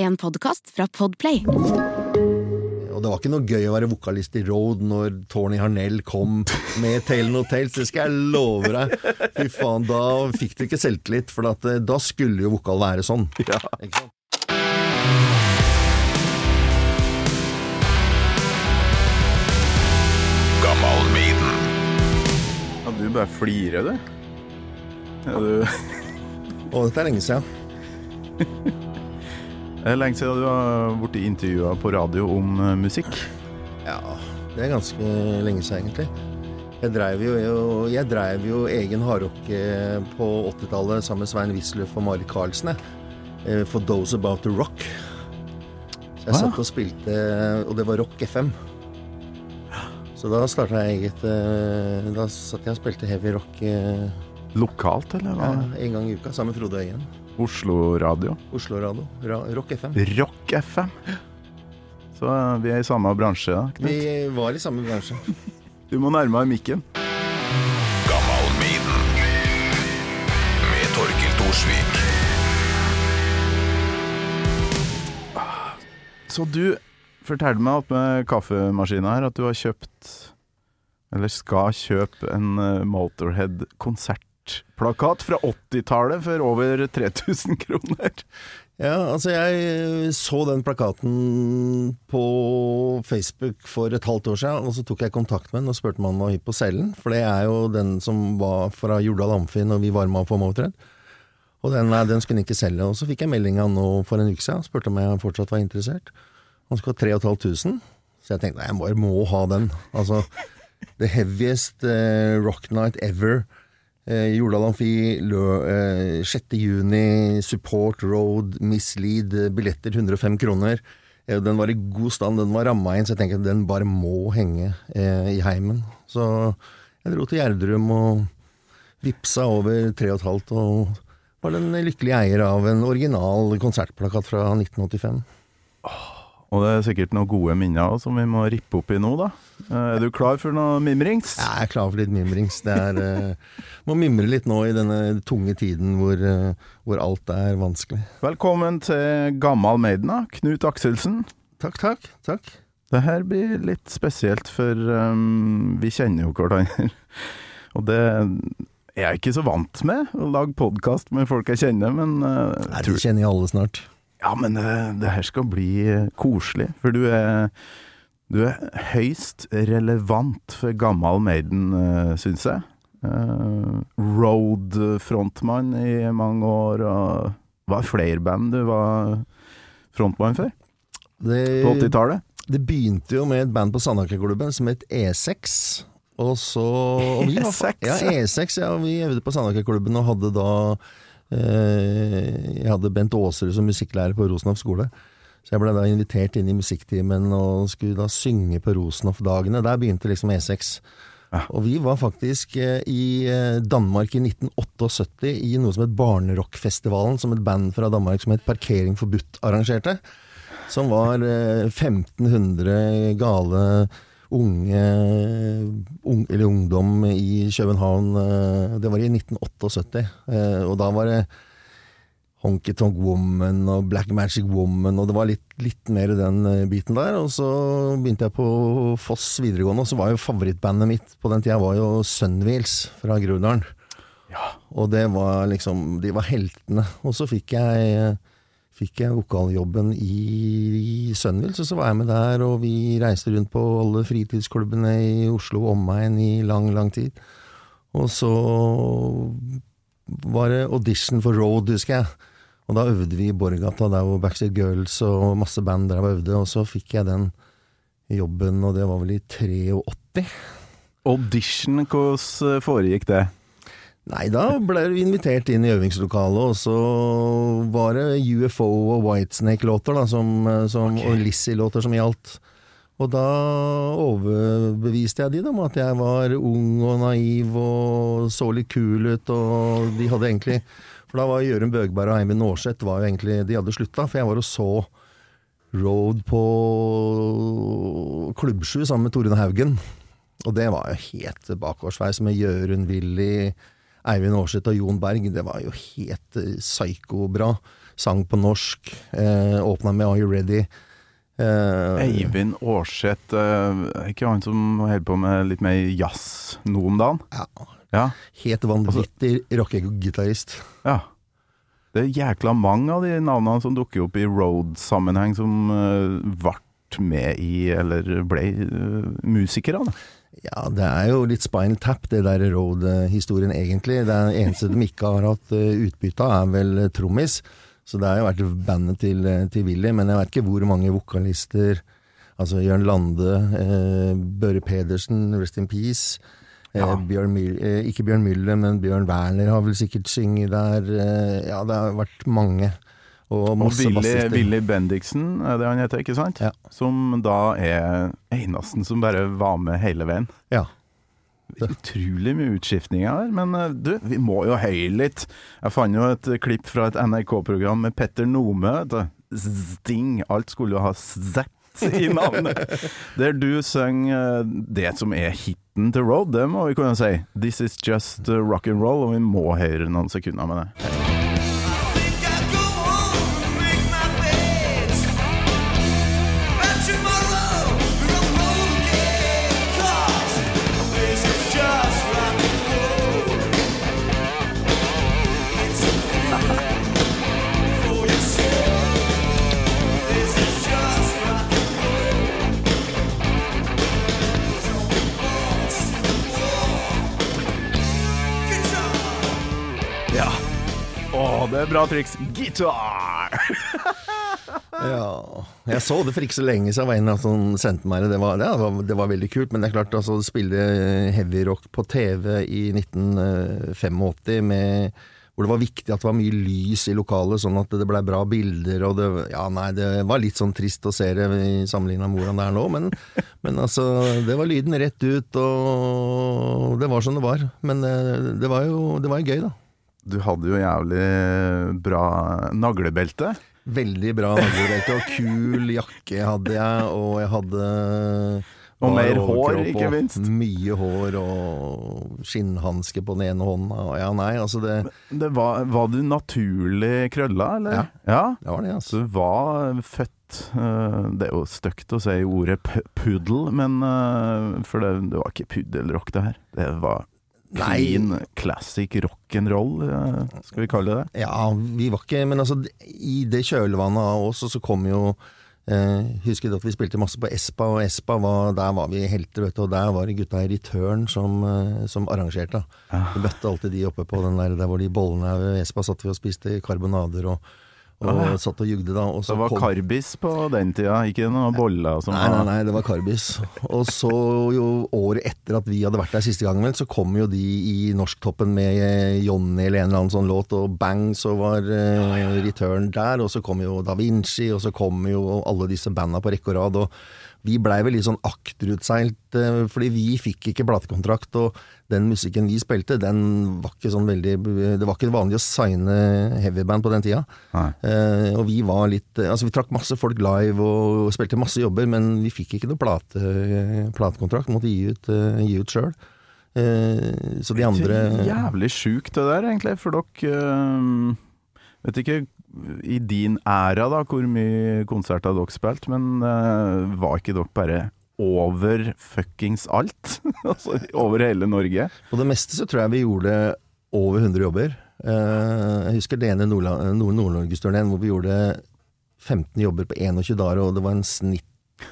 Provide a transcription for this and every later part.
En podkast fra Podplay. Og det var ikke noe gøy å være vokalist i Road når Tony Harnell kom med Tale No Tales, det skal jeg love deg. Fy faen, da fikk du ikke selvtillit, for at, eh, da skulle jo vokal være sånn. Ikke sant? Ja, du bare flirer, du. Ja, du Og dette er lenge siden. Det er lenge siden du har blitt intervjua på radio om eh, musikk. Ja, det er ganske lenge siden, egentlig. Jeg dreiv jo, jeg drev jo egen hardrock eh, på 80-tallet sammen med Svein Wisløff og Marit Karlsen, jeg. Eh, For Those About The Rock. Så jeg Ah. satt og spilte, og det var Rock FM. Så da starta jeg eget eh, Da satt jeg og spilte heavy rock eh, Lokalt, eller hva? ja, en gang i uka sammen med Frode Øyen. Oslo Radio. Oslo Radio. Ra rock FM. Rock FM. Så eh, vi er i samme bransje, da. Knut. Vi var i samme bransje. Du må nærme deg mikken. Gammal Maiden. Med Torkil Thorsvik. Så du fortalte meg at med kaffemaskina her at du har kjøpt Eller skal kjøpe en eh, Konsertplakat fra 80-tallet for over 3000 kroner. Ja, altså jeg så den plakaten på Facebook for et halvt år siden, og så tok jeg kontakt med den og spurte om han var hypp på cellen, for det er jo den som var fra Jordal Amfi når vi varma opp på Motred. Og den, nei, den skulle han ikke selge, og så fikk jeg melding nå for en uke siden, spurte om jeg fortsatt var interessert. Han skulle ha 3500, så jeg tenkte nei, jeg bare må ha den. Altså, the heaviest uh, rock night ever. Eh, Jordal Amfi, eh, 6. juni, Support Road, Mislead, eh, billetter 105 kroner. Eh, den var i god stand, den var ramma inn, så jeg tenker at den bare må henge eh, i heimen. Så jeg dro til Gjerdrum og vippsa over 3,5 og var den lykkelige eier av en original konsertplakat fra 1985. Og det er sikkert noen gode minner som vi må rippe opp i nå, da. Eh, Er du klar for noe mimrings? Jeg er klar for litt mimrings. Det er, eh, må mimre litt nå i denne tunge tiden hvor, eh, hvor alt er vanskelig. Velkommen til Gammal Maiden, da. Knut Akselsen. Takk, takk. takk. Det her blir litt spesielt, for um, vi kjenner jo hverandre. Og det er jeg ikke så vant med, å lage podkast med folk jeg kjenner, men uh, Nei, Du kjenner jo alle snart. Ja, men det, det her skal bli eh, koselig, for du er, du er høyst relevant for Gammal Maiden, uh, syns jeg. Road-frontmann i mange år, og var flere band du var frontmann for Det, på 80-tallet? det begynte jo med et band på Sandakerklubben som het E6. Og så og vi var, E6, Ja, E6. Ja, vi øvde på Sandakerklubben og hadde da eh, Jeg hadde Bent Aasrud som musikklærer på Rosenhoff skole. Så jeg ble da invitert inn i musikktimen og skulle da synge på Rosenhoff-dagene. Der begynte liksom E6. Ja. Og vi var faktisk eh, i eh, Danmark i 1978 i noe som het Barnerockfestivalen, som et band fra Danmark som het Parkering forbudt arrangerte. Som var eh, 1500 gale unge ung, eller ungdom i København. eh, Det var i 1978. eh, Og da var det Honky Tonk Woman og Black Magic Woman, og det var litt, litt mer den eh, biten der. Og så begynte jeg på Foss videregående, og så var jo favorittbandet mitt på den tida var jo Sunwheels fra Groruddalen. Og det var liksom De var heltene. Og så fikk jeg Fikk jeg vokaljobben i, i Sunwheels, så, så var jeg med der, og vi reiste rundt på alle fritidsklubbene i Oslo og omegn i lang, lang tid. Og så var det audition for Road, husker jeg. Og da øvde vi i Borgata, der hvor Backstreet Girls og masse band der og øvde, og så fikk jeg den jobben, og det var vel i 83. Audition, hvordan foregikk det? Nei, da ble du invitert inn i øvingslokalet, og så var det UFO og Whitesnake-låter, som, som, okay. og Lizzie-låter som gjaldt. Og da overbeviste jeg de om at jeg var ung og naiv og så litt kul ut, og de hadde egentlig For da var Jørund Bøgberg og Eivind Aarseth var jo egentlig De hadde slutta, for jeg var og så Road på Klubbsju sammen med Torunn Haugen. Og det var jo helt bakgårdsveis med Jørund, Willy, Eivind Aarseth og Jon Berg, det var jo helt eh, psyko-bra. Sang på norsk. Eh, Åpna med Are You Ready? Eh, Eivind Aarseth, eh, ikke han som holder på med litt mer jazz nå om dagen? ja, Ja. helt vanvittig rockegitarist. ja. Det er jækla mange av de navnene som dukker opp i road-sammenheng, som uh, ble med i, eller ble uh, musikere. Da. Ja, det er jo litt Spinal Tap, det der Road-historien egentlig. Det eneste de ikke har hatt eh, utbytte av, er vel eh, trommis. Så det har jo vært bandet til, eh, til Willy, men jeg vet ikke hvor mange vokalister Altså Jørn Lande, eh, Børre Pedersen, Rest in Peace. Eh, Ja. Bjørn eh, ikke Bjørn Müller, men Bjørn Werner har vel sikkert synget der. Ja, det har vært mange. Og Og masse Willy, bassister. Willy Bendiksen, er det han heter, ikke sant? Ja. Som da er eneste som bare var med hele veien. Ja. Utrolig mye utskiftninger her, men eh, du, vi må jo høye litt. Jeg fant jo et klipp fra et NRK-program med Petter Nome. Sting. Alt skulle jo ha Z i navnet. Der du synger eh, det som er hiten til Road, det må vi kunne si. This is just eh, rock and roll, og vi må høre noen sekunder med det. Det er bra triks. Gitar! Ja, jeg så det for ikke så lenge siden, var en som sendte meg det. Det var, det var, det var veldig kult, men det er klart, altså, å spille heavyrock på TV i 1985 med hvor det var viktig at det var mye lys i lokalet, sånn at det ble bra bilder. Og det, ja, nei, det var litt sånn trist å se det sammenligna med hvordan det er nå, men, men altså, det var lyden rett ut, og det var som det var. Men eh, det var jo, det var jo gøy, da. Du hadde jo jævlig bra naglebelte. Veldig bra naglebelte og kul jakke hadde jeg, og jeg hadde Og mer hår, ikke minst. Mye hår og skinnhanske på den ene hånda. Ja, nei, altså det, Det var, var du naturlig krølla, eller? Ja. ja. det var det, altså. Du var født eh, Det er jo stygt å si ordet pu- puddel, men eh, For det, det var ikke puddelrock, det her. Det var. Clean, classic rock'n'roll, uh, skal vi kalle det. Ja, vi var ikke Men altså, i det kjølvannet av oss, og så kom jo eh, Husker du at vi spilte masse på Espa, og Espa var, der var vi helter, vet du, og der var det gutta i Return som, eh, som arrangerte. Vi møtte alltid de oppe på den der, der hvor de bollene er ved Espa satt vi og spiste karbonader og, og Ah, ja. satt og jugde da. Og Så det var kom- karbis på den tida, ikke noe boller som Nei, nei, nei, det var Karbis. Og så jo året etter at vi hadde vært der siste gangen, vel, så kom jo de i norsktoppen med eh, Johnny eller en eller annen sånn låt, og bang, så var eh, Return der, og så kom jo Da Vinci, og så kom jo alle disse banda på rekke og rad, og vi blei vel litt sånn akterutseilt, eh, fordi vi fikk ikke platekontrakt, og den musikken vi spilte, den var ikke sånn veldig Det var ikke vanlig å signe heavyband på den tida. Eh, og vi var litt eh, Altså, vi trakk masse folk live og spilte masse jobber, men vi fikk ikke noe plate, platekontrakt. Måtte gi ut, uh, gi ut sjøl. Eh, så de andre Jævlig sjukt det der, egentlig. For dere eh, Vet ikke i din æra da, hvor mye konserter dere spilt, men uh, var ikke dere bare over fuckings alt? altså over hele Norge? På det meste så tror jeg vi gjorde over 100 jobber. Uh, jeg husker det ene Nord-Norgesturneen hvor vi gjorde 15 jobber på 21 dager, og det var en snitt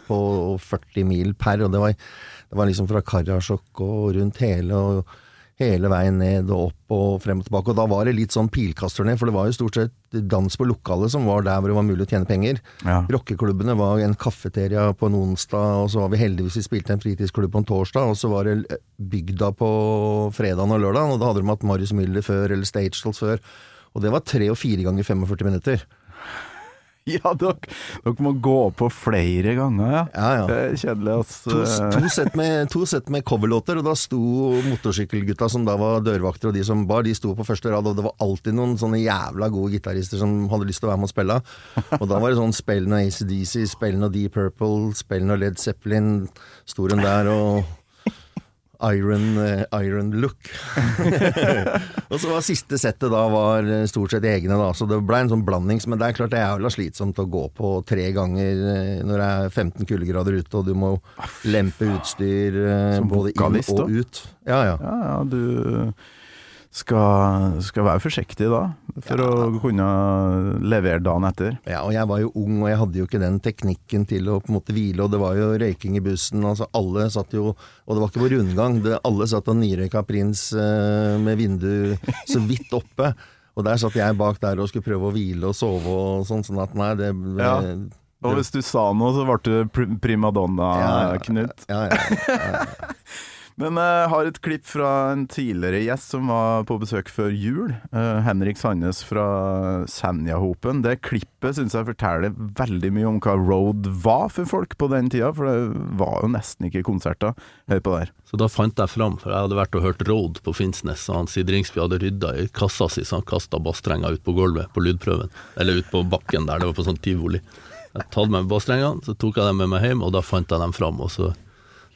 på 40 mil per. Og det var, det var liksom fra Karasjok og rundt hele, og hele veien ned og opp og frem og tilbake. Og da var det litt sånn pilkastturné, for det var jo stort sett dans på lokalet som var der hvor det var mulig å tjene penger. Ja. Rockeklubbene var en kafeteria på en onsdag, og så var vi heldigvis vi spilte en fritidsklubb på en torsdag, og så var det bygda på fredagen og lørdagen, og da hadde de hatt Marius Müller før, eller Stage Dolls før. Og det var tre og fire ganger 45 minutter. Ja, dere, dere må gå på flere ganger, ja. Ja, ja. Det er kjedelig, altså. To, to, sett med, to sett med coverlåter, og da sto motorsykkelgutta som da var dørvakter, og de som bar, de sto på første rad, og det var alltid noen sånne jævla gode gitarister som hadde lyst til å være med og spille. Og da var det sånn spill noe ACDC, spill noe Deep Purple, spill noe Led Zeppelin, sto hun der og Iron, eh, iron look. og så var siste settet da var eh, stort sett egne, da, så det ble en sånn blandings. Men det er klart det er jævla slitsomt å gå på tre ganger eh, når det er 15 kuldegrader ute, og du må lempe utstyr Som både inn og ut. Ja, ja. Ja, ja, du skal, skal være forsiktig da, for å kunne levere dagen etter. Ja, og jeg var jo ung, og jeg hadde jo ikke den teknikken til å på en måte hvile, og det var jo røyking i bussen, altså alle satt jo, og det var ikke på rundgang, det, alle satt og nyrøyka prins eh, med vindu så vidt oppe, og der satt jeg bak der og skulle prøve å hvile og sove og sånn, sånn at nei, det... Ja. Og hvis du sa noe, så ble du primadonna, Ja, ja, Knut. Ja, ja, Men jeg har et klipp fra en tidligere gjest som var på besøk før jul. eh, Henrik Sandnes fra Senjahopen. Det klippet syns jeg forteller veldig mye om hva road var for folk på den tida, for det var jo nesten ikke konserter. Hør på der. Så da fant jeg fram, for jeg hadde vært og hørt Road på Finnsnes, og han Sidringsby hadde rydda i kassa si, så han kasta basstrenga ut på gulvet på lydprøven. Eller ut på bakken der, det var på sånn tivoli. Jeg tatt med basstrengene, så tok jeg dem med meg hjem, og da fant jeg dem fram, og så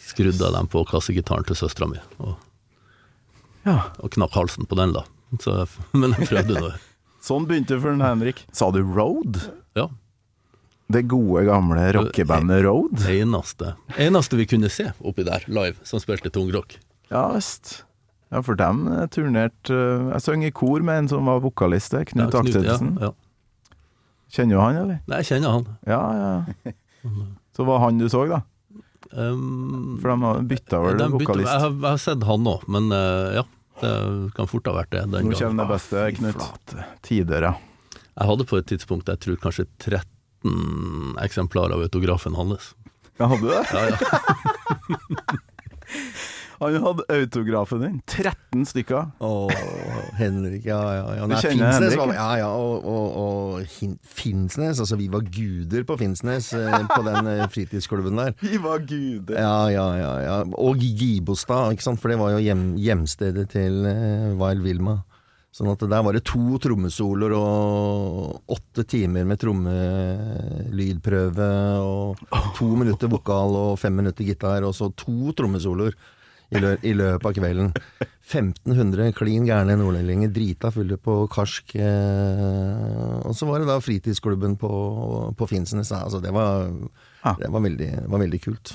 skrudde jeg dem på kassegitaren til søstera mi, og, Ja. og knakk halsen på den, da. Så, men jeg prøvde nå. Sånn begynte for den Henrik. Sa du Road? Ja. Det gode, gamle rockebandet Road? Eneste, eneste vi kunne se oppi der, live, som spilte tungrock. Ja visst. Ja, for dem eh, turnerte eh, Jeg sang i kor med en som var vokalist der, Knut Ja, Akselsen. Ja, ja. Kjenner du han, eller? Nei, jeg kjenner han. Ja, ja. Så var han du så, da? Um, For de har bytta vel de bytte- vokalist. Jeg, har- jeg har sett han òg, men uh, ja. Det kan fort ha vært det. Den Nå kommer det beste, Knut. Tider, ja. Jeg hadde på et tidspunkt jeg tror kanskje 13 eksemplarer av autografen hans. Ja, hadde du det? Ja, ja. Han hadde autografen din. 13 stykker. Åh, Henrik, ja, ja. ja. Du kjenner Finsnes, Henrik, var, ja? ja, og, og, og Finnsnes, altså vi var guder på Finnsnes, eh, på den eh, fritidsklubben der. Vi var guder. Ja, ja, ja, ja. Og Gibostad, ikke sant? for det var jo hjem, hjemstedet til uh, Wild Wilma. Sånn at der var det to trommesoloer og åtte timer med trommelydprøve og to minutter vokal og fem minutter gitar, og så to trommesoloer i, lø i løpet av kvelden. 1500 klin gærne nordlendinger, drita fulle på karsk. Eh, og så var det da fritidsklubben på, på Finnsnes. Altså, det var, Ah. det var, veldig, var veldig kult.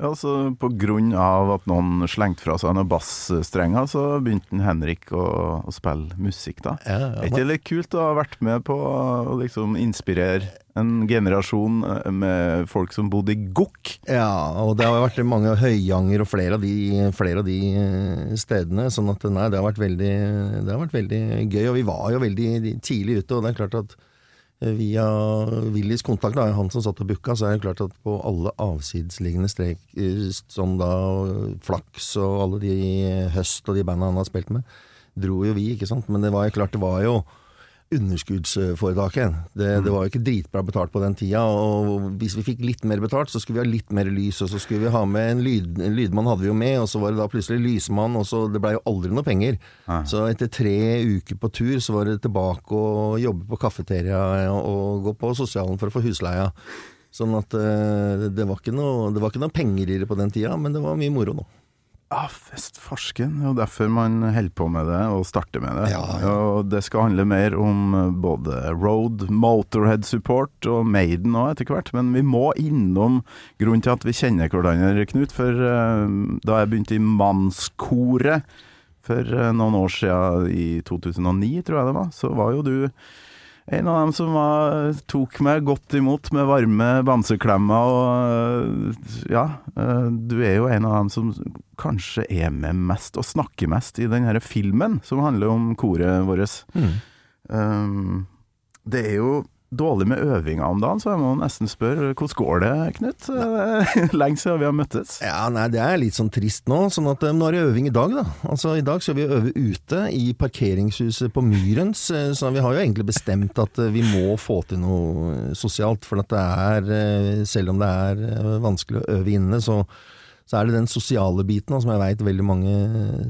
Ja, så på grunn av at noen slengte fra seg noen bassstrenger, så begynte Henrik å, å spille musikk, da. Ja, ja, Er ikke det litt kult å ha vært med på å liksom inspirere en generasjon eh, med folk som bodde i Gokk? Ja, og det har vært mange høyanger og flere av de, flere av de eh, stedene. Sånn at nei, det har, vært veldig, det har vært veldig gøy. Og vi var jo veldig tidlig ute, og det er klart at via Willys kontakt, da, han som satt og booka, så er det klart at på alle avsidesliggende strek, eh, som da Flaks og alle de Høst og de banda han har spilt med, dro jo vi, ikke sant. Men det var jo klart, det var jo underskuddsforetaket. Det, det var jo ikke dritbra betalt på den tida, og hvis vi fikk litt mer betalt, så skulle vi ha litt mer lys, og så skulle vi ha med en, lyd, en lydmann hadde vi jo med, og så var det da plutselig lysmann, og så det blei jo aldri noe penger. Så etter tre uker på tur, så var det tilbake og jobbe på kafeteria og gå på sosialen for å få husleia. Sånn at eh, det var ikke noe, det var ikke noe penger i det på den tida, men det var mye moro nå. Ja, fest farsken. Det er jo derfor man holder på med det og starter med det. Ja, ja. Og det skal handle mer om eh, både Road, Motorhead Support og Maiden òg etter hvert. Men vi må innom grunnen til at vi kjenner hverandre, Knut. For uh, da jeg begynte i mannskoret for uh, noen år siden, i 2009 tror jeg det var, så var jo du en av dem som var, tok meg godt imot med varme bamseklemmer. Og ja, eh, du er jo en av dem som kanskje er med mest og snakker mest i den her filmen som handler om koret vårt. Um, det er jo dårlig med øvinga om dagen, så jeg må nesten spørre hvordan går det, Knut? Lenge siden vi har møttes. Ja, nei, det er litt sånn trist nå. sånn at eh, Nå er det øving i dag, da. Altså I dag skal vi øve ute i parkeringshuset på Myrens. eh, Så vi har jo egentlig bestemt at eh, vi må få til noe sosialt. For at det er, selv om det er vanskelig å øve inne, så, så er det den sosiale biten som jeg veit veldig mange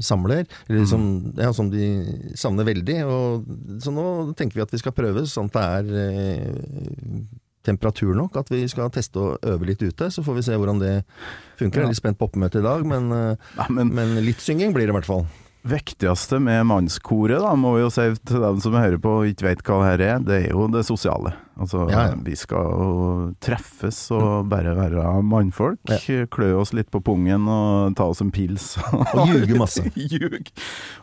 samler. Eller som, ja, som de savner veldig. Og, så nå tenker vi at vi skal prøve sånn at det er eh, temperatur nok, at vi skal teste og øve litt ute. Så får vi se hvordan det funker. Jeg er litt spent på oppmøtet i dag, men, eh, Nei, men men litt synging blir det i hvert fall. Viktigste med mannskoret, da, må vi jo si til dem som hører på og ikke vet hva det her er, det er jo det sosiale. Altså, Ja, ja. vi skal jo treffes og bare være mannfolk. Klø oss litt på pungen og ta oss en pils. Og ljuge masse. Ljug.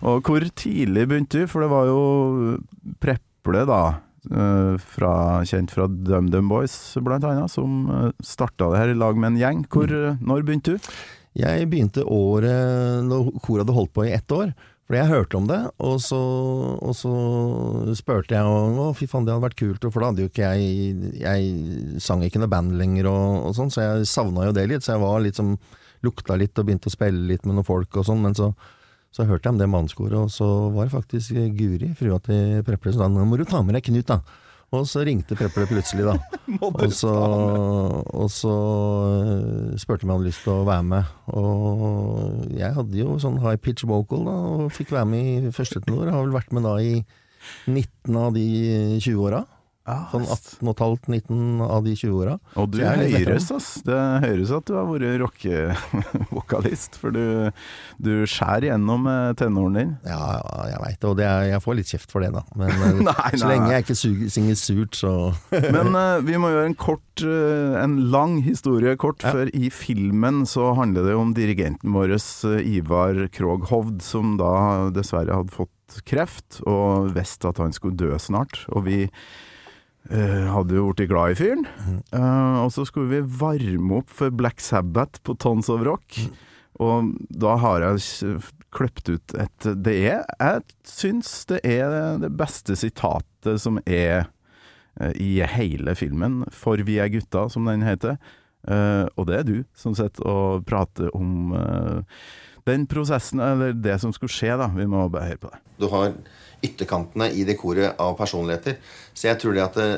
Og hvor tidlig begynte du? For det var jo Preple, da. eh, Fra, kjent fra DumDum Boys, blant annet, som starta det her i lag med en gjeng. Hvor, Mm. Når begynte du? Jeg begynte året når koret hadde holdt på i ett år. Fordi jeg hørte om det, og så, og så spurte jeg om å fy faen det hadde vært kult, for da hadde jo ikke jeg Jeg sang ikke noe band lenger og, og sånn, så jeg savna jo det litt. Så jeg var litt som lukta litt og begynte å spille litt med noen folk og sånn, men så, så hørte jeg om det mannskoret, og så var det faktisk Guri, frua til Prepple, som sa nå må du ta med deg Knut, da. Og så ringte Preple plutselig, da. Og så, og så øh, spurte om jeg hadde lyst til å være med. Og jeg hadde jo sånn high pitch vocal, da, og fikk være med i første tenor. Har vel vært med da i 19 av de 20 åra. Sånn 18 19 av de 20 åra. Og du er høres, ass. Det høres at du har vært rockevokalist, for du, du skjærer gjennom tenåren tenoren din. Ja, ja, jeg veit det, og det er, jeg får litt kjeft for det, da. Men Nei, så nei, lenge jeg ikke synger surt, så Men uh, vi må gjøre en kort, uh, en lang historie kort, Ja. for i filmen så handler det om dirigenten vår, eh, Ivar Kroghovd, som da dessverre hadde fått kreft, og visste at han skulle dø snart. Og vi eh, hadde jo blitt glad i fyren. Eh, og så skulle vi varme opp for Black Sabbath på Tons of Rock. Og da har jeg kløpt ut et Det er Jeg syns det er det beste sitatet som er uh, i hele filmen, For vi er gutta, som den heter. Uh, og det er du som sitter og prater om eh, den prosessen, eller det som skulle skje, da. Vi må bare høre på det. Du har ytterkantene i dekoret av personligheter. Så jeg tror det at det,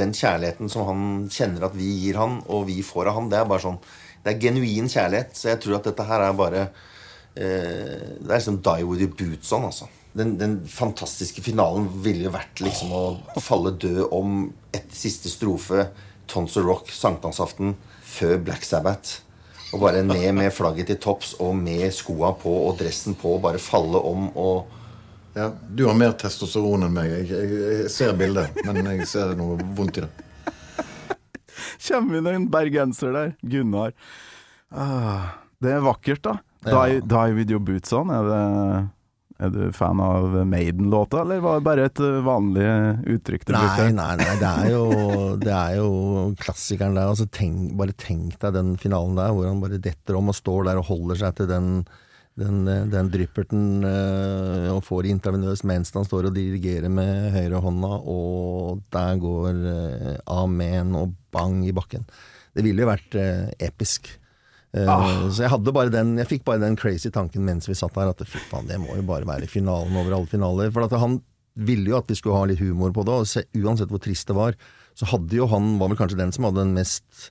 den kjærligheten som han kjenner at vi gir han, og vi får av han, det er bare sånn Det er genuin kjærlighet. Så jeg tror at dette her er bare eh, Det er liksom die with your boots on, altså. Den, den fantastiske finalen ville vært liksom å falle død om et siste strofe, Tons of Rock, sankthansaften, før Black Sabbath. Og bare ned med flagget til topps og med skoa på og dressen på, bare falle om og Ja, du har mer testosteron enn meg. Jeg, jeg, jeg ser bildet, men jeg ser noe vondt i det. Kommer inn en bergenser der. Gunnar. Ah, det er vakkert, da. Ja. Die, die with your boots on. Er, det, er du fan av Maiden-låta, eller var det bare et uh, vanlig uttrykk du Nei, brukte? nei, nei, det er jo, det er jo klassikeren der. Altså, tenk, bare tenk deg den finalen der, hvor han bare detter om og står der og holder seg til den, den, eh, den drypperten øh, og får intravenøs mens han står og dirigerer med høyre hånda, og der går øh, amen og bang i bakken. Det ville jo vært øh, episk. Ah. Så jeg hadde bare den Jeg fikk bare den crazy tanken mens vi satt der, at fy faen, det må jo bare være finalen over alle finaler. For at han ville jo at vi skulle ha litt humor på det, og se, uansett hvor trist det var, så hadde jo han var vel kanskje den som hadde den mest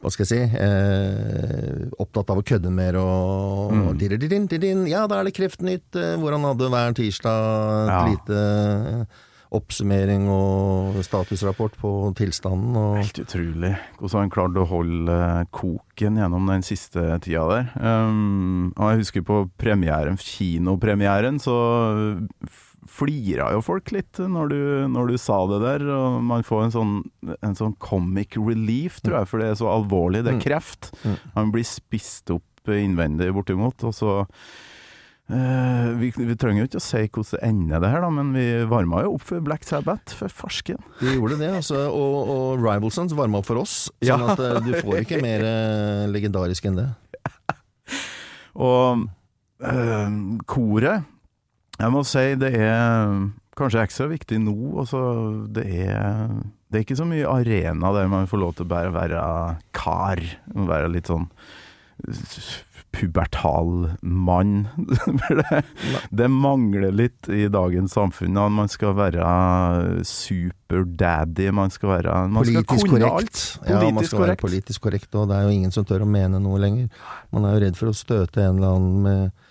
hva skal jeg si eh, opptatt av å kødde mer og, Mm. og dirridin, dirridin, Ja, da er det Kreftnytt, eh, hvor han hadde hver tirsdag Ja. lite eh, oppsummering og statusrapport på tilstanden. Og, Helt utrolig hvordan han klarte å holde koken gjennom den siste tida der. Um, og jeg husker på premieren, kinopremieren, så flira jo folk litt når du, når du sa det der. Og man får en sånn, en sånn comic relief, tror jeg, for det er så alvorlig. Det er kreft. Man blir spist opp innvendig, bortimot. Og så eh, vi, vi trenger jo ikke å si hvordan det ender, det her, da, men vi varma jo opp for Black Sabbath, for farsken. Vi gjorde det, altså, og, og Rivalsons varma opp for oss, sånn Ja. at eh, du får ikke mer eh, legendarisk enn det. Og øh, koret Jeg må si det er kanskje ekstra viktig nå. Altså, det, er, det er ikke så mye arena der man får lov til å bare være kar. Være litt sånn pubertal mann. det, mangler litt i dagens samfunn. Man skal være superdaddy. Man skal være man Politisk skal korrekt. alt. Ja, man skal skal være politisk korrekt, og det er jo ingen som tør å mene noe lenger. Man er jo redd for å støte en eller annen med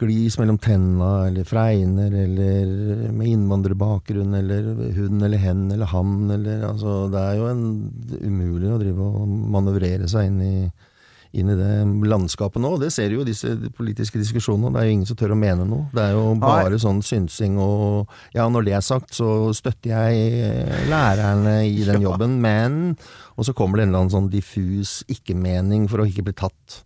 glis mellom tenna, eller fregner, eller med innvandrerbakgrunn, eller hun eller hen eller han, eller altså Det er jo en, umulig å drive og manøvrere seg inn i, inn i det landskapet nå. Det ser du jo i disse politiske diskusjonene. Det er jo ingen som tør å mene noe. Det er jo bare sånn synsing og Ja, når det er sagt, så støtter jeg eh, lærerne i den jobben, men Og så kommer det en eller annen sånn diffus ikke-mening for å ikke bli tatt.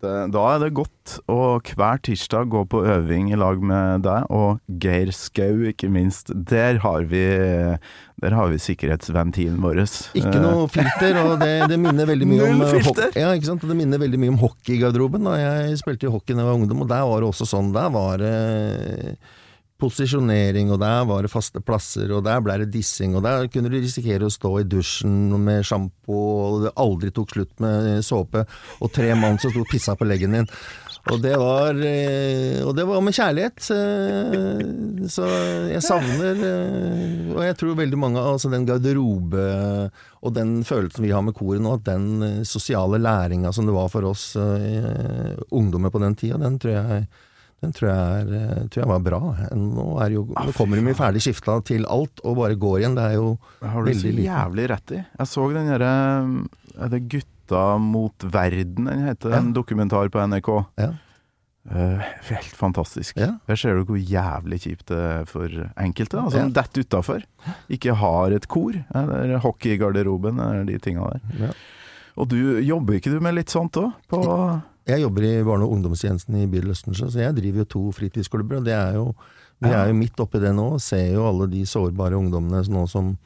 Det, da er det godt å hver tirsdag gå på øving i lag med deg, og Geir Skau, ikke minst. Der har vi, der har vi sikkerhetsventilen vår. Ikke noe filter, og det, det minner veldig mye om hockey eh! Ja, ikke sant? Og Det minner veldig mye om hockeygarderoben. Jeg spilte i hockey da jeg var ungdom, og der var det også sånn. Der var det posisjonering, og der var det faste plasser, og der ble det dissing, og der kunne du risikere å stå i dusjen med sjampo, og det aldri tok slutt med såpe, og tre mann som sto og pissa på leggen din. Og det var, eh, og det var med kjærlighet. eh, Så jeg savner eh, Og jeg tror veldig mange Altså den garderobe og den følelsen vi har med koret nå, at den sosiale læringa som det var for oss ungdommer på den tida, den tror jeg den tror jeg, er, eh, tror jeg var bra. Nå, jo, nå kommer de jo ferdig skifta til alt, og bare går igjen. Det er jo Det har du veldig lite. jævlig rett i. Jeg så den derre Er det Gutta mot verden, den heter? En dokumentar på NRK. Ja. Uh, helt fantastisk. Ja. Der ser du hvor jævlig kjipt det er for enkelte, da, som Ja. detter utafor. Ikke har et kor. Eller hockeygarderoben, eller de tinga der. Ja. Og du jobber ikke du med litt sånt òg? På Jeg jobber i barne- og ungdomstjenesten i bydel så jeg driver jo to fritidsklubber. og det er jo, Vi Ja. er jo midt oppi det nå, og ser jo alle de sårbare ungdommene nå som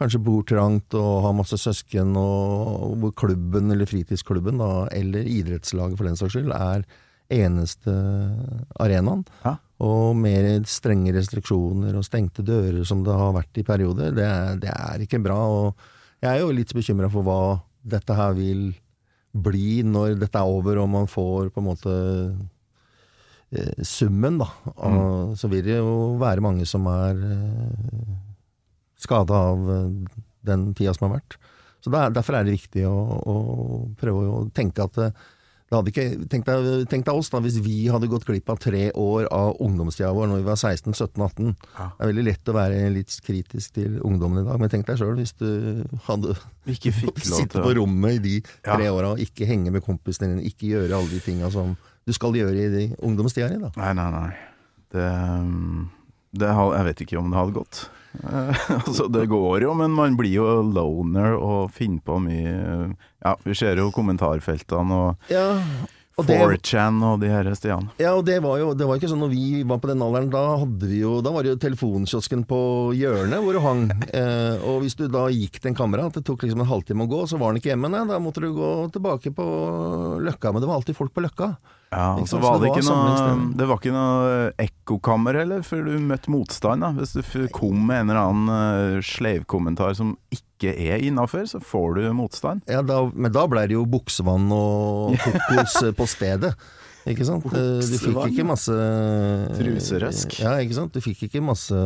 kanskje bor trangt og har masse søsken, og hvor klubben eller fritidsklubben, da, eller idrettslaget for den saks skyld, er eneste arenaen. Ja. Og mer strenge restriksjoner og stengte dører som det har vært i perioder, det det er ikke bra. og Jeg er jo litt bekymra for hva dette her vil bli når dette er over og man får på en måte eh, summen, da. Og, Så vil det jo være mange som er eh, skada av eh, den tida som har vært. Så Derfor er det viktig å, å prøve å tenke at eh, ikke, tenk, deg, tenk deg oss da, hvis vi hadde gått glipp av tre år av ungdomstida vår når vi var 16-17-18. Ja. Det er veldig lett å være litt kritisk til ungdommen i dag, men tenk deg sjøl hvis du hadde Ikke fikk lov sitte på rommet i de Ja. tre åra og ikke henge med kompisene dine, ikke gjøre alle de tinga som du skal gjøre i de ungdomstida di. Nei, nei, nei. Det, det Jeg vet ikke om det hadde gått. Eh, altså, det går jo, men man blir jo loner og finner på mye Ja, vi ser jo kommentarfeltene og Ja, og det, 4chan og de her stiene. ja, og det var jo det var ikke sånn når vi var på den alderen, da hadde vi jo Da var det jo telefonkiosken på hjørnet hvor du hang. Eh, og hvis du da gikk til en kamerat, det tok liksom en halvtime å gå, så var han ikke hjemme, nei, da måtte du gå tilbake på Løkka. Men det var alltid folk på Løkka. Ja, og så var det ikke noe. Det var ikke noe ekkokammer heller, før du møtte motstand. da Hvis du kom med en eller annen uh, sleivkommentar som ikke er innafor, så får du motstand. Ja, da, men da ble det jo buksevann og kokos eh, på stedet. Ikke sant? Eh, Du fikk ikke masse Truserøsk. Ja, ikke sant? Du fikk ikke masse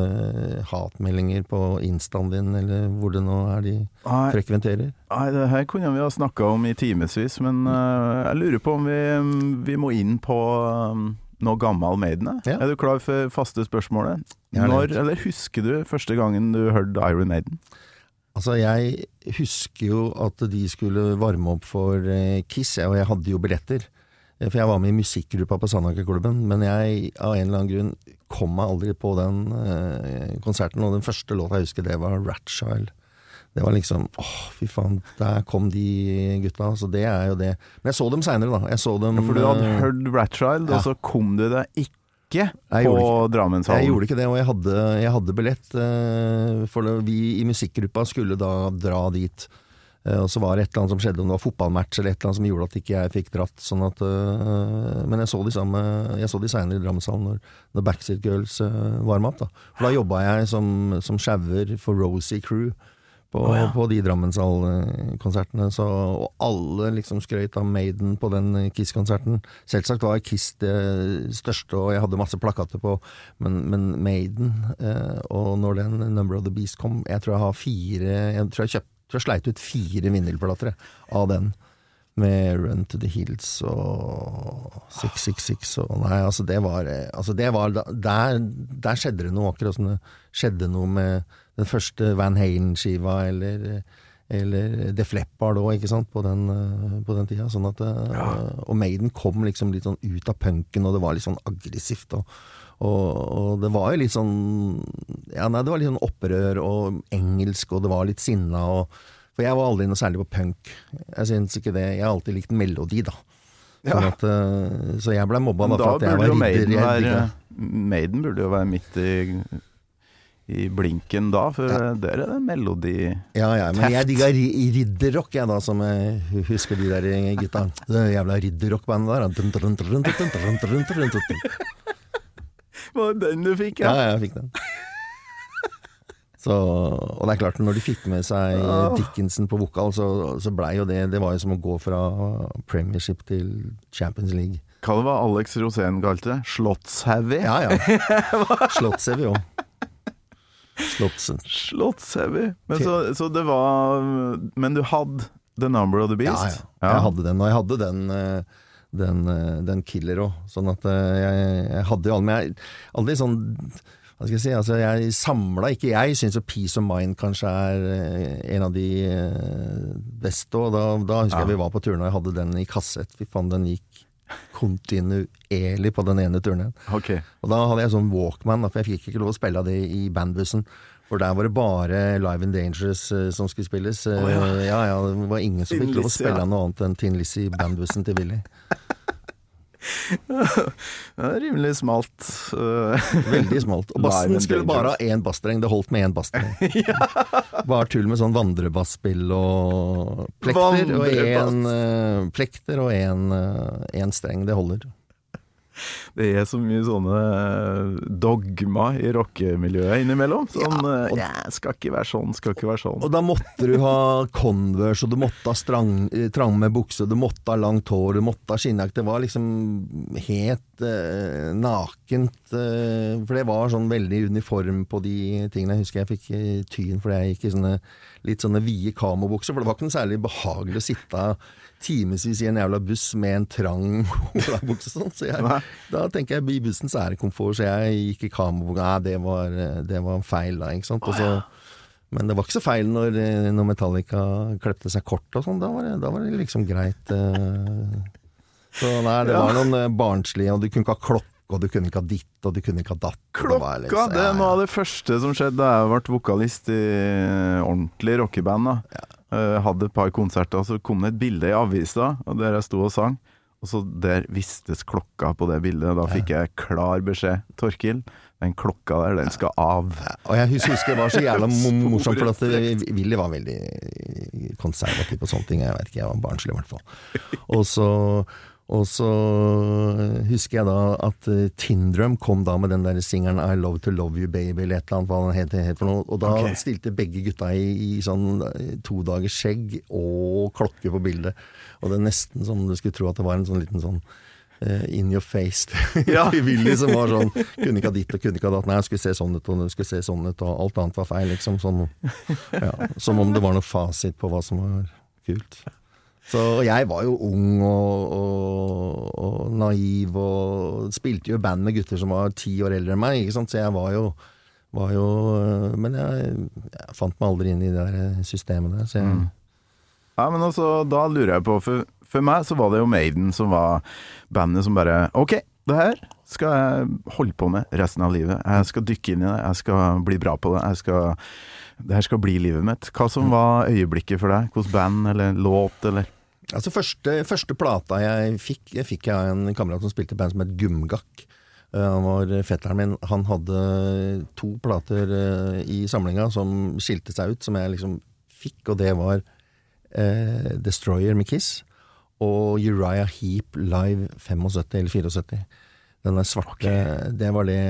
hatmeldinger på instaen din, eller hvor det nå er de frekventerer. nei det her kunne vi ha snakka om i timevis, men eh, jeg lurer på om vi, vi må inn på um, noe gammel Maiden. jeg. Ja. Er du klar for faste spørsmålet? Er Når, eller husker du første gangen du hørte Iron Maiden? Altså, jeg husker jo at de skulle varme opp for eh, Kiss, og jeg hadde jo billetter. Eh, For jeg var med i musikkgruppa på Sandaker-klubben, men jeg av en eller annen grunn kom meg aldri på den eh, konserten, og den første låta jeg husker, det var Ratchild. Det var liksom åh, fy faen, der kom de gutta. Så det er jo det. Men jeg så dem seinere, da. Jeg så dem Ja, for du hadde eh, hørt Ratchild, ja. og så kom du deg ikke Jeg på Drammenshallen. Jeg gjorde ikke det, og jeg hadde, jeg hadde billett. eh, For vi i musikkgruppa skulle da dra dit. Eh, Og så var det et eller annet som skjedde, om det var fotballmatch eller et eller annet som gjorde at ikke jeg fikk dratt. Sånn at, eh, men jeg så de, samme, jeg så de seinere i Drammenshallen når, når Backstreet Girls uh, varma opp. Da. For da jobba jeg som, som sjauer for Rosie Crew. På, oh, ja. på de Drammenshallen-konsertene. Og alle liksom skrøt av Maiden på den eh, Kiss-konserten. Selvsagt var Kiss det største, og jeg hadde masse plakater på, men, men Maiden eh, Og når den Number of the Beast kom Jeg tror jeg har fire Jeg tror jeg, kjøpt, tror jeg sleit ut fire vinylplater av den. med Run to the Hills og 666 og Nei, altså det var eh, Altså det var Der, der skjedde det noe, akkurat som det skjedde noe med den første Van Halen-skiva, eller eller Def Fleppard òg, ikke sant, på den, eh, på den tida. Sånn at, ja. Og Maiden kom liksom litt sånn ut av punken, og det var litt sånn aggressivt. Og, og, og det var jo litt sånn Ja, nei, det var litt sånn opprør og engelsk, og det var litt sinna og For jeg var aldri noe særlig på punk. Jeg syns ikke det. Jeg har alltid likt melodi, da. Sånn at, eh, så jeg ble mobba da, Da for at jeg var ridder. Maiden Maiden burde jo være midt i, i blinken da, for der er det melodi Ja, ja, men jeg digga ridderrock, jeg da, som jeg husker de der gutta. Det jævla ridderrockbandet der. Var det den du fikk, Ja, ja, jeg fikk den. Så, og det er klart, når de fikk med seg Dickinson på vokal, så, så blei jo det Det var jo som å gå fra Premiership til Champions League. Hva det var Alex Rosén kalte det? Slottsheavy? Ja, ja. Slottsheavy òg. Slottsheavy. Men så, så det var Men du hadde The Number of the Ja, Beast? ja. Jeg hadde den, og jeg hadde den eh, den, eh, den killer òg. Sånn at eh, jeg, jeg hadde jo alle Men jeg aldri sånn Hva skal jeg si? Altså, jeg samla ikke Jeg syns jo Peace of Mind kanskje er eh, en av de beste. Og da, da husker jeg vi var på turné, og jeg hadde den i kassett. Fy faen, den gikk kontinuerlig på den ene turneen. Okay. Og da hadde jeg sånn Walkman, for jeg fikk ikke lov å spille av det i bandbussen. For der var det bare Live in Dangerous uh, som skulle spilles. Eh, ja. ja, Det var ingen som fikk lov å spille ja. noe annet enn Tin Lizzie i bandbussen til Willy. Er rimelig smalt. øh, Veldig smalt. Og bassen skulle bare ha én basstreng. Det holdt med én basstreng. Bare tull med sånn vandrebasspill og plekter. Og Vandrebass. én uh, plekter og én streng. Det holder. Det er så mye sånne øh, dogma i rockemiljøet innimellom. Sånn Ja, og- skal ikke være sånn, skal ikke være sånn. Og da måtte du ha Converse, og du måtte ha strang, eh, trange bukse, du måtte ha langt hår, du måtte ha skinnjakke. Det var liksom helt eh, nakent. Eh, for det var sånn veldig uniform på de tingene. Jeg husker jeg fikk eh, tyn fordi jeg gikk i sånne litt sånne vide kamobukser. For det var ikke noe særlig behagelig å sitte timevis i en jævla buss med en trang olabukse. Sånn. Så jeg, da tenker jeg i bussen så er det komfort, så jeg gikk i kamobukse. Nei, det var, eh, det var feil da, ikke sant. Og så men det var ikke så feil når, eh, når Metallica klepte seg kort og sånn. Da, var det- da var det liksom greit. Uh... Så nei, det var noen barnslige Og du kunne ikke ha klokke, og du kunne ikke ha ditt, og du kunne ikke ha datt. Klokka! det liksom, Klokka! ja. Det er noe av det første som skjedde da jeg ble vokalist i ordentlig rockeband. da. Eh, hadde et par konserter, og så kom det et bilde i avisa og der jeg sto og sang. Og så der vistes klokka på det bildet. Da fikk jeg klar beskjed. Torkil, den klokka der, den skal av. Og jeg husker, det var så jævla morsomt, for at Willy var veldig konservativ på sånne ting. Jeg vet ikke, jeg var barnslig i hvert fall. Og så, og så husker jeg da at eh, Tindrum kom da med den der singelen I Love To Love You Baby, eller et eller annet, hva den het, het for noe. Og da okay. stilte begge gutta i, i sånn eh, to dagers skjegg og klokke på bildet. Og det er nesten som du skulle tro at det var en sånn liten sånn eh, in your face Ja. til Willy som var sånn Kunne ikke ha ditt og kunne ikke ha datt. Nei, jeg skulle se sånn ut og du skulle se sånn ut, og alt annet var feil, liksom. Sånn, ja, som om det var noe fasit på hva som var kult. Så jeg var jo ung og, og, og naiv og spilte jo band med gutter som var ti år eldre enn meg, så jeg var jo, var jo Men jeg, jeg fant meg aldri inn i det der systemet der. Så jeg, Ja, men altså, da lurer jeg på For, for meg så var det jo Maiden som var bandet som bare Ok, det her skal jeg holde på med resten av livet. Jeg skal dykke inn i det, jeg skal bli bra på det. Jeg skal, det her skal bli livet mitt. Hva som var øyeblikket for deg? Hvilket band eller låt eller Altså første, første plata jeg fikk, jeg fikk jeg av en kamerat som spilte band som het Gumgakk. Eh, Han var fetteren min. Han hadde to plater eh, i samlinga som skilte seg ut, som jeg liksom fikk, og det var eh, Destroyer med Kiss og Uriah Heap Live 75 eller 74. Den der svarte, det var det,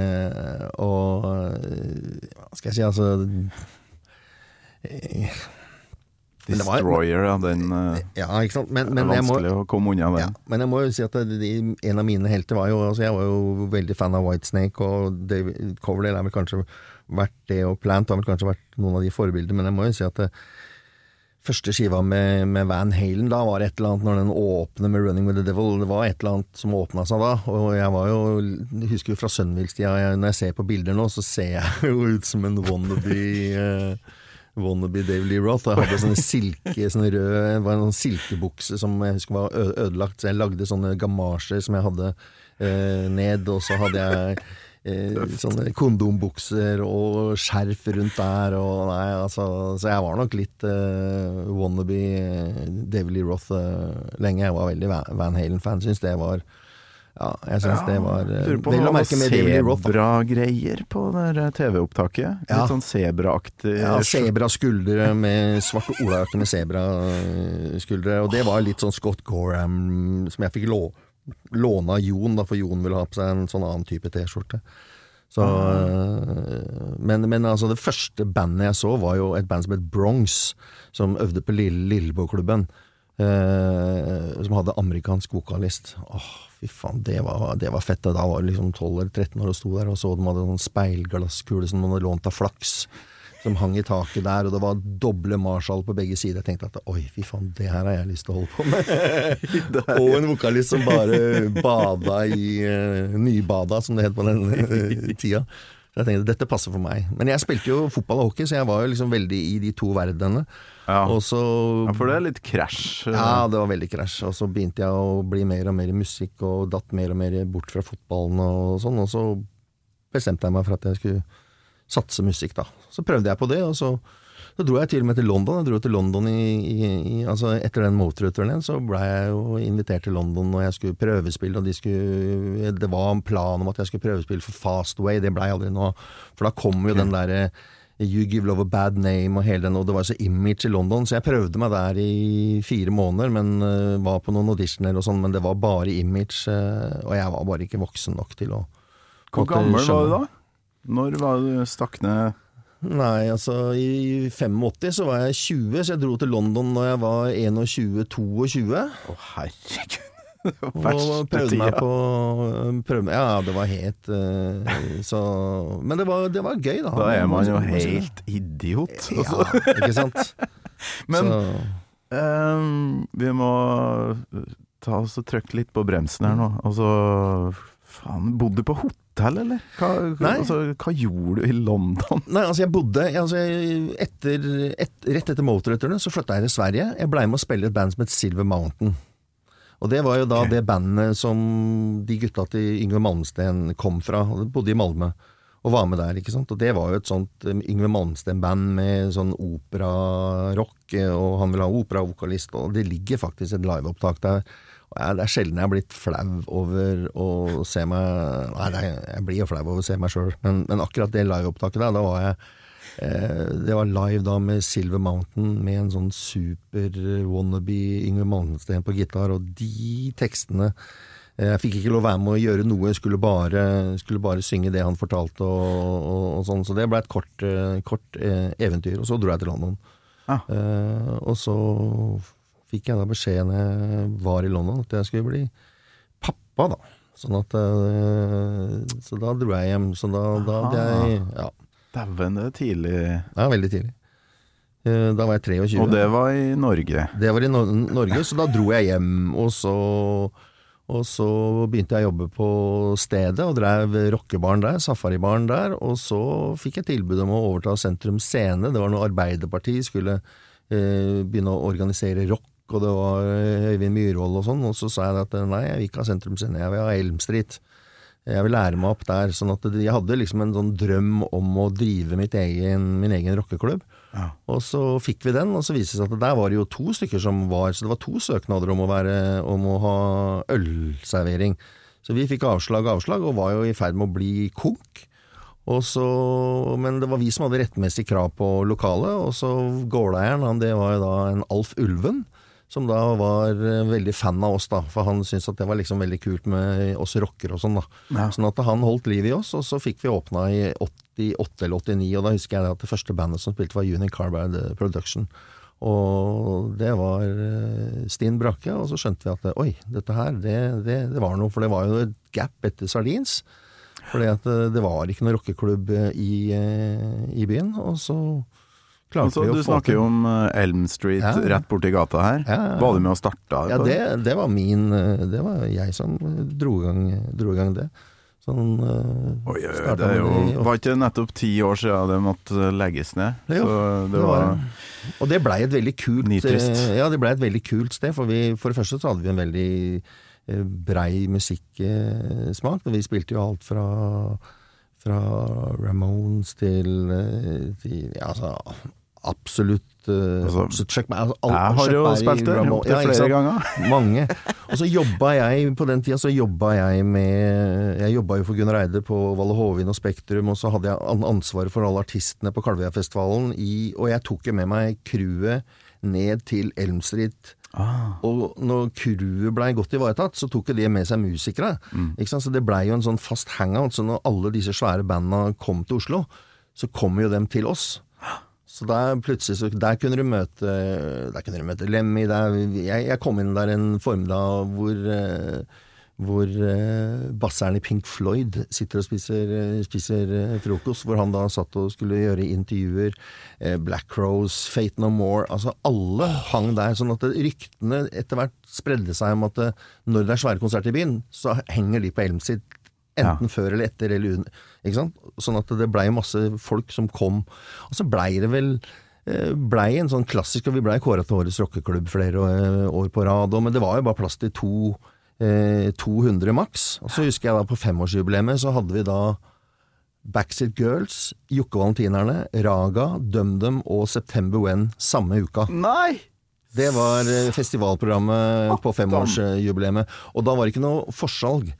og eh, hva skal jeg si, altså eh, Men det var- Destroyer, ja. Den eh, Ja, ikke sant. Men, men er vanskelig må å komme unna ja, den. men jeg må jo si at det, de, en av mine helter var jo altså Jeg var jo veldig fan av Whitesnake, og David Coverdale er vel kanskje vært det, og Plant har vel kanskje vært noen av de forbildene, men jeg må jo si at det, første skiva med, med Van Halen, da var et eller annet når den åpner med 'Running with the Devil', det var et eller annet som åpna seg da. Og jeg var jo, jeg husker jo fra Sunwills-tida, når jeg ser på bilder nå, så ser jeg jo ut som en wannabe eh, Wannabe Dave Lee Roth. Og jeg hadde sånne silke, sånne røde, var en sånn silkebukse som jeg husker var ødelagt, så jeg lagde sånne gamasjer som jeg hadde eh, ned, og så hadde jeg eh, sånne kondombukser og skjerf rundt der, og nei, altså Så jeg var nok litt eh, wannabe Dave Lee Roth lenge. Jeg var veldig Van Halen-fan. Syns det var Ja, jeg syns det var eh, Lurer på Roth. sebragreier på det TV-opptaket. Litt Ja. sånn sebraaktig Ja, sebraskuldre med svart olajakke med sebraskuldre. Og det var litt sånn Scott Gorham som jeg fikk lå, låne av Jon, da, for Jon ville ha på seg en sånn annen type T-skjorte. Så, øh, men, men altså, det første bandet jeg så, var jo et band som het Bronx, som øvde på Lille Lillebåklubben. eh, som hadde amerikansk vokalist. Åh, fy faen, det var, det var fett. Da var det liksom 12 eller 13 år og sto der og så de hadde en speilglasskule som de hadde lånt av Flaks som hang i taket der, og det var doble Marshall på begge sider. Jeg tenkte at oi, fy faen, det her har jeg lyst til å holde på med. og en vokalist som bare bada i uh, nybada, som det het på den uh, tida. Så jeg tenkte dette passer for meg. Men jeg spilte jo fotball og hockey, så jeg var jo liksom veldig i de to verdenene. Ja. Og så Ja, for det er litt krasj. ja, det var veldig krasj. Og så begynte jeg å bli mer og mer i musikk, og datt mer og mer bort fra fotballen og sånn. Og så bestemte jeg meg for at jeg skulle satse musikk, da. Så prøvde jeg på det, og så, så dro jeg til og med til London. Jeg dro til London i, i, i altså Etter den Motorud-turneen så blei jeg jo invitert til London, og jeg skulle prøvespille, og de skulle Det var en plan om at jeg skulle prøvespille for Fastway, det blei aldri noe For da kom jo den derre You Give Love a Bad Name og hele den, og det var så image i London, så jeg prøvde meg der i fire måneder, men uh, var på noen auditioner og sånn, men det var bare image, uh, og jeg var bare ikke voksen nok til å Hvor gammel var du da? Når var du stakk ned Nei, altså i 85 så var jeg 20, så jeg dro til London når jeg var 21-22. Å, herregud. Og prøvde meg på prøvde, meg- Ja, det var helt øh, Så Men det var, det var gøy, da. Da er man jo helt idiot. Også. Ja, ikke sant? Men ehm, vi må ta oss og trykke litt på bremsen her nå. Altså, faen, bodde du på hotell, eller? Hva. Altså, hva gjorde du i London? Nei, altså jeg bodde altså jeg, etter, et, Rett etter Motorhead-turen så flytta jeg til Sverige. Jeg blei med å spille et band som het Silver Mountain. Og det var jo da okay. det bandet som de gutta til Yngve Malmsten kom fra. de bodde i Malmö og var med der, ikke sant. Og det var jo et sånt um, Yngve Malmsten-band med sånn operarock, eh, og han vil ha operavokalist, og det ligger faktisk et liveopptak der. Og jeg, det er sjelden jeg har blitt flau over å se meg Nei, er- jeg blir jo flau over å se meg sjøl, men, men akkurat det liveopptaket der, da var jeg Det var live da med Silver Mountain med en sånn super wannabe Yngve Malmsten på gitar, og de tekstene eh, Jeg fikk ikke lov å være med å gjøre noe, jeg skulle bare, skulle bare synge det han fortalte og, og, og sånn, så det ble et kort, eh, kort eh, eventyr. Og så dro jeg til London. Ah. Eh, og så fikk jeg da beskjed når jeg var i London at jeg skulle bli pappa, da. Sånn at eh, Så da dro jeg hjem. Så da, da hadde jeg Ja. Dæven, det er tidlig. Ja, veldig tidlig. Eh, Da var jeg 23. Og det var i Norge. Det var i no Norge, så da dro jeg hjem, og så, og så begynte jeg å jobbe på stedet og drev rockebaren der, safaribaren der, og så fikk jeg tilbud om å overta Sentrum Scene. Det var når Arbeiderpartiet skulle eh, begynne å organisere rock, og det var eh, Øyvind Myhrvold og sånn, og så sa jeg at eh, nei, jeg vil ikke ha Sentrum Scene, jeg vil ha Elm Street. Jeg vil lære meg opp der. sånn at Jeg hadde liksom en sånn drøm om å drive mitt egen, min egen rockeklubb. Ja. Og så fikk vi den, og så viste det seg at der var det jo to stykker som var Så det var to søknader om å, være, om å ha ølservering. Så vi fikk avslag og avslag, og var jo i ferd med å bli konk. Og så, men det var vi som hadde rettmessig krav på lokalet, og så gårdeieren, han det var jo da en Alf Ulven, som da var eh, veldig fan av oss, da, for han syntes at det var liksom veldig kult med oss rockere og sånn, da. Ja. Sånn at han holdt liv i oss, og så fikk vi åpna i 88 eller 89, og da husker jeg at det første bandet som spilte var Union Carbide Production. Og det var Stin Brakke, og så skjønte vi at oi, dette her, det, det, det var noe, for det var jo et gap etter Sardins. Fordi at eh, det var ikke noen rockeklubb eh, i, eh, i byen. Og så Altså, du snakker jo om eh, Elm Street Ja. rett borti gata her. Ja, ja, ja. Var du med og starta Ja, det, det var min eh, Det var jeg som dro i gang, dro i gang det. Sånn uh, Oi, oi, det er jo, i var ikke nettopp ti år siden det måtte legges ned? Jo, så det det var var. Og det blei et veldig kult Nitrist. eh, Ja, det blei et veldig kult sted. For, vi, for det første så hadde vi en veldig eh, brei musikksmak. Vi spilte jo alt fra fra Ramones til, eh, til ja, altså, absolutt Uh, Altså, Chuck Berry, altså, Jeg har jo spilt det opptil ja, flere ganger. Mange. Og så jobba jeg på den tida så jobba jeg med Jeg jobba jo for Gunnar Eide på Valle Hovin og Spektrum, og så hadde jeg ansvaret for alle artistene på Kalvøyafestivalen, i- og jeg tok jo med meg crewet ned til Elm Ah. Og når crewet blei godt ivaretatt, så tok jo det med seg musikere. Mm. Så det blei jo en sånn fast hangout. Så når alle disse svære banda kom til Oslo, så kom jo dem til oss. Så der plutselig så, Der kunne du møte Der kunne du møte Lemmy. Der, jeg, jeg kom inn der en formiddag hvor eh, hvor eh, basseren i Pink Floyd sitter og spiser, eh, spiser eh, frokost. Hvor han da satt og skulle gjøre intervjuer. Black Rose, Fate No More. Altså alle hang der. Sånn at ryktene etter hvert spredde seg om at når det er svære konserter i byen, så henger de på Elm Street. Enten før eller etter eller under. Ikke sant? Sånn at det blei masse folk som kom. Og så blei det vel eh, blei en sånn klassisk, og vi blei kåra til årets rockeklubb flere eh, år på rad. Men det var jo bare plass til to, eh, 200 maks. Og så husker jeg da på femårsjubileet så hadde vi da Backstreet Girls, Jokke Valentinerne, Raga, DumDum og September When samme uka. Nei! Det var eh, festivalprogrammet på femårsjubileet. Og da var det ikke noe forsalg.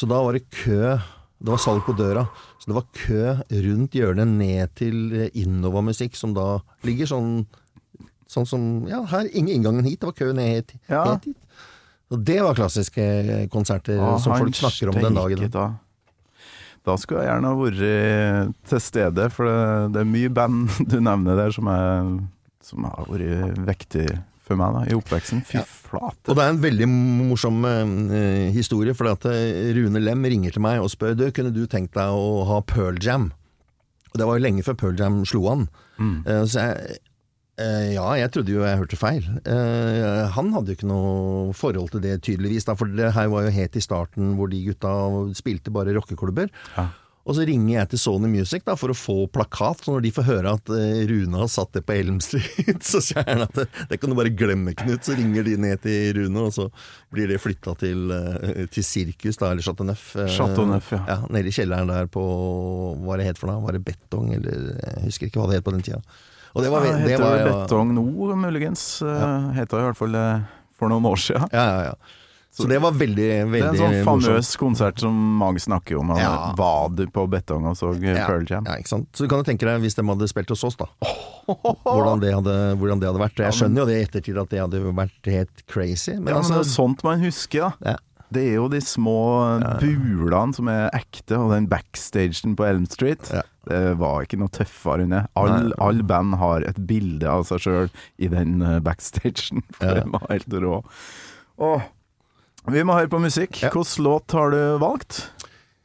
Så da var det kø. Det var salg på døra. Så det var kø rundt hjørnet ned til eh, Innova Musikk, som da ligger sånn Sånn som Ja, her, ingen inngangen hit. Det var kø ned hit. Ja. Helt hit. Og det var klassiske konserter Ah, som folk snakker om den dagen. ta. Da skulle jeg gjerne vært til stede, for det, det er mye band du nevner der som, er, som har vært viktig for meg da, i oppveksten. Fy Ja. flate. Og det er en veldig morsom eh, historie, for at eh, Rune Lem ringer til meg og spør du, kunne du tenkt deg å ha Pearl Jam. Og det var jo lenge før Pearl Jam slo an. Eh, så jeg, eh, ja, jeg trodde jo jeg hørte feil. Eh, han hadde jo ikke noe forhold til det, tydeligvis, da, for det her var jo helt i starten hvor de gutta spilte bare rockeklubber. Ja. Og så ringer jeg til Sony Music da, for å få plakat, så når de får høre at eh, Rune har satt det på Elm Street, så sier han at det, det kan du bare glemme, Knut. Så ringer de ned til Rune, og så blir det flytta til, eh, til Sirkus, da, eller Chateau Neuf. eh, Chateau Neuf, ja. ja. Nede i kjelleren der på Hva det het for noe? Var det Betong, eller Jeg husker ikke hva det het på den tida. Og det var, Ja, det heter var Betong nå, muligens. Ja. Heter i hvert fall det for noen år siden. Ja, ja, ja. Så det var veldig, Det er en sånn famøs morsomt. konsert som mange snakker om. Ja. Du på Betong og så Ja, Pearl Jam? Ja, ikke sant? Så du kan jo tenke deg hvis de hadde spilt hos oss, da. Hvordan det hadde, hvordan det hadde vært. Jeg skjønner jo det i ettertid at det hadde vært helt crazy. Men, Ja, men det er altså, sånt man husker, da. Ja. Det er jo de små bulene som er ekte, og den backstagen på Elm Street. Det var ikke noe tøffere enn det. All, all band har et bilde av seg sjøl i den eh, backstagen, for Ja. den var helt rå. Åh. Vi må høre på musikk. Ja. Hvilken låt har du valgt?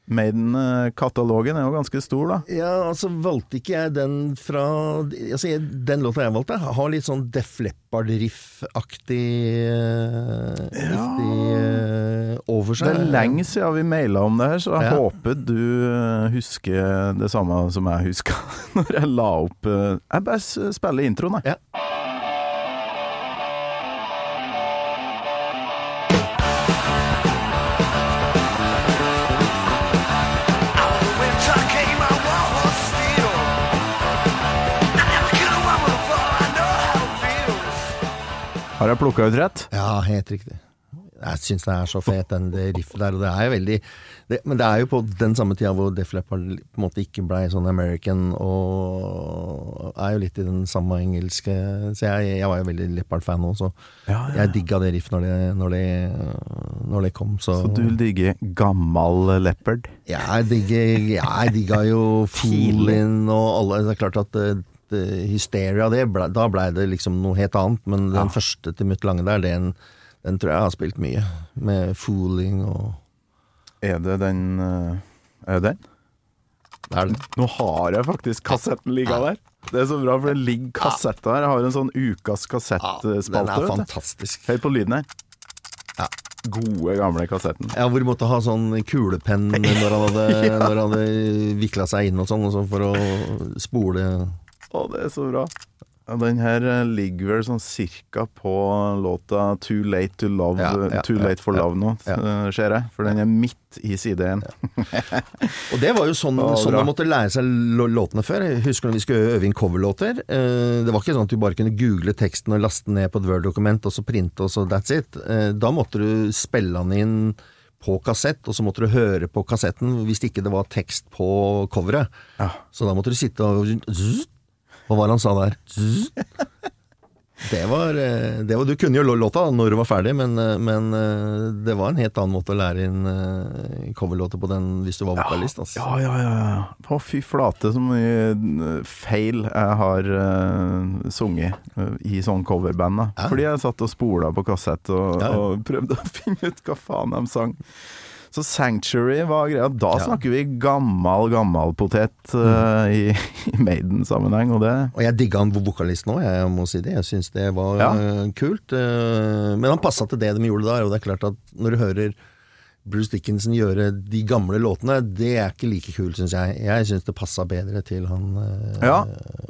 Maiden-katalogen er jo ganske stor, da. ja, altså valgte ikke jeg den fra altså, jeg, Den låta jeg valgte, har litt sånn Def Leppard-riff-aktig eh, riktig, eh, over Det er lenge siden vi maila om det her, så jeg Ja. håper du eh, husker det samme som jeg huska når jeg la opp Jeg bare spiller introen, jeg. Ja. Har jeg plukka ut rett? Ja, helt riktig. Jeg syns det er så fet, den det riffet der. Og det er jo veldig det, Men det er jo på den samme tida hvor Def Leppard på en måte ikke blei sånn American, og er jo litt i den samme engelske Så jeg, jeg var jo veldig Leppard-fan så Ja, ja. jeg digga det riffet når det, når det, når det kom. Så, Så du digger gammal leopard? jeg, digger, jeg digga jo Foolin og alle Det er klart at det, det, Hysteria, det ble, da blei det liksom noe helt annet, men den første til Mutt Lange der, den, den tror jeg har spilt mye. Med Fooling og Er det den eh, Er det den? Det er den. Nå har jeg faktisk kassetten ligga der. Det er så bra, for det ligger kassetter her. Jeg har en sånn ukas Den kassettspalte. er vet du. fantastisk. Hør på lyden her. Gode, gamle kassetten. Ja, hvor du måtte ha sånn kulepenn når han hadde, når han hadde vikla seg inn og sånn, for å spole Å, det er så bra. Den her eh, ligger vel sånn cirka på låta 'Too Late to Love', Ja, ja, Too Late for Love nå, eh, ser jeg. For den er midt i side én. Og det var jo sånn, Å, sånn man måtte lære seg låtene før. Jeg husker når vi skulle øve inn coverlåter. Eh, Det var ikke sånn at du bare kunne google teksten og laste den ned på et Word-dokument, og så printe, og så that's it. Da måtte du spille den inn på kassett, og så måtte du høre på kassetten hvis ikke det var tekst på coveret. Ja. Så da måtte du sitte og Zzz. Hva var det han sa der? Det var, eh, det var Du kunne jo låta når du var ferdig, men, eh, men eh, det var en helt annen måte å lære inn coverlåter på den hvis du var vokalist. Altså. Ja, ja, ja. ja. Å, fy flate så mye feil jeg har uh, sunget i sånn coverband. da. Ja. Fordi jeg satt og spola på kassett og, ja. og prøvde å finne ut hva faen de sang. Så Sanctuary var greia. Da Ja. snakker vi gammal, gammal potet eh, i, i Maiden-sammenheng, og det Og jeg digga han vokalisten òg, jeg må si det. Jeg syns det var Ja. uh, kult. Uh, men han passa til det de gjorde der, og det er klart at når du hører Bruce Dickinson gjøre de gamle låtene, det er ikke like kult, syns jeg. Jeg syns det passa bedre til han Ja.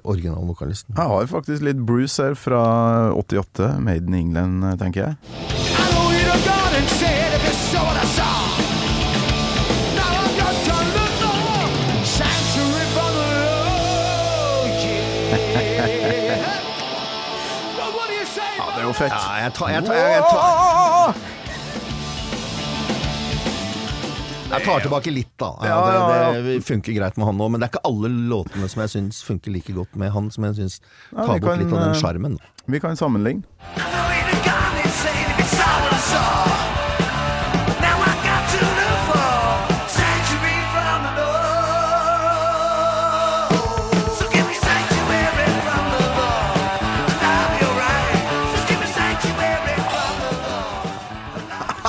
originalvokalisten. Jeg har faktisk litt Bruce her fra 88, Maiden England, tenker jeg. I know you saw Ja, det er jo fett. Ja, jeg tar, jeg tar, jeg tar, jeg tar tilbake litt, da. Ja, Ja, ja, ja. Det, det funker greit med han òg, men det er ikke alle låtene som jeg syns funker like godt med han, som jeg syns tar ja, bort kan, litt av den eh, sjarmen. Vi kan sammenligne.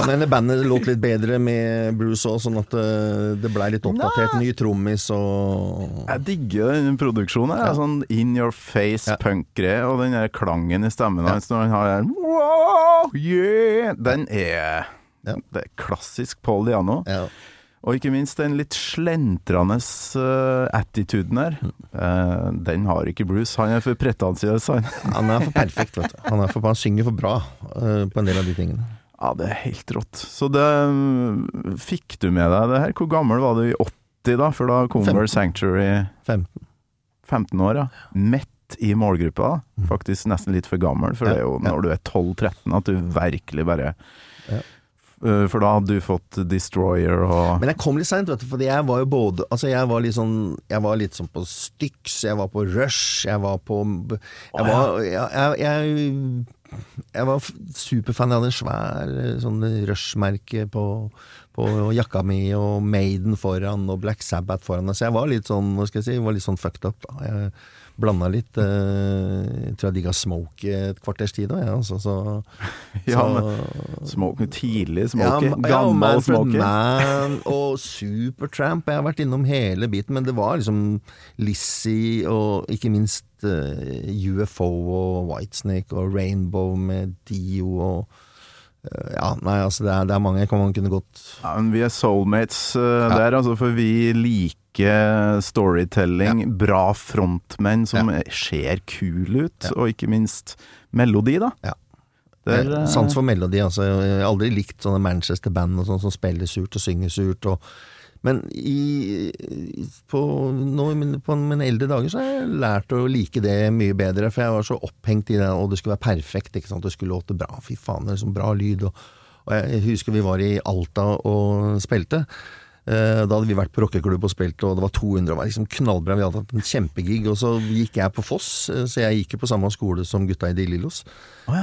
Lord. eller bandet låt litt bedre med Bruce òg, sånn at eh, det blei litt oppdatert. Ny trommis og Jeg digger den produksjonen. Ja. Sånn in your face Ja. punk-greie, og den der klangen i stemmen hans når han har den wow, yeah, Den er Ja. Det er klassisk Paul Diano. ja. Og ikke minst den litt slentrende uh, attituden her. Uh, den har ikke Bruce. Han er for pretensiøs, han. Han er for perfekt, vet du. Han, er for, han synger for bra uh, på en del av de tingene. Ja, det er helt rått. Så det Fikk du med deg det her? Hvor gammel var du i 80 da? For da kom 15. vel Sanctuary 15. 15 år, ja. Midt i målgruppa. da. Faktisk nesten litt for gammel, for Mm. Det er jo når du er 12-13 at du virkelig bare. Eh, For da hadde du fått Destroyer og Men jeg kom litt seint, vet du, fordi jeg var jo både Altså, jeg var litt sånn Jeg var litt sånn på Styx, jeg var på Rush, jeg var på Jeg var jeg, jeg, jeg, jeg var superfan. Jeg hadde en svær eh, sånn Rush-merke på, på jakka mi, og Maiden foran, og Black Sabbath foran. Så jeg var litt sånn, hva skal jeg si, var litt sånn fucked up, da. Jeg blanda litt eh, Jeg tror jeg digga Smoke et kvarters tid da, ja, altså, så, Ja, men Smoke, tidlig Smoke. Ja, Gammel ja, Smoke. Man og Supertramp. Jeg har vært innom hele biten, men det var liksom Lizzie og ikke minst UFO og Whitesnake og Rainbow med Dio og eh, Ja, nei, altså det er, det er mange. Kan man kunne gått Ja, men vi er soulmates eh, der, altså, for vi liker storytelling, bra frontmenn som ser kule ut, Ja. og ikke minst melodi, da. Ja. Der, eh, Sans for melodi, altså. Jeg har aldri likt sånne Manchester-band sånn som spiller surt og synger surt. Og, men i, på, nå, på mine eldre dager så har jeg lært å like det mye bedre, for jeg var så opphengt i det, og det skulle være perfekt. ikke sant? Det skulle låte bra. Fy faen, det er liksom bra lyd. Og, og jeg husker vi var i Alta og spilte. Eh, Da hadde vi vært på rockeklubb og spilt, og det var 200, og det var liksom knallbra. Vi hadde hatt en kjempegig, og så gikk jeg på Foss, eh, så jeg gikk jo på samme skole som gutta i De Lillos.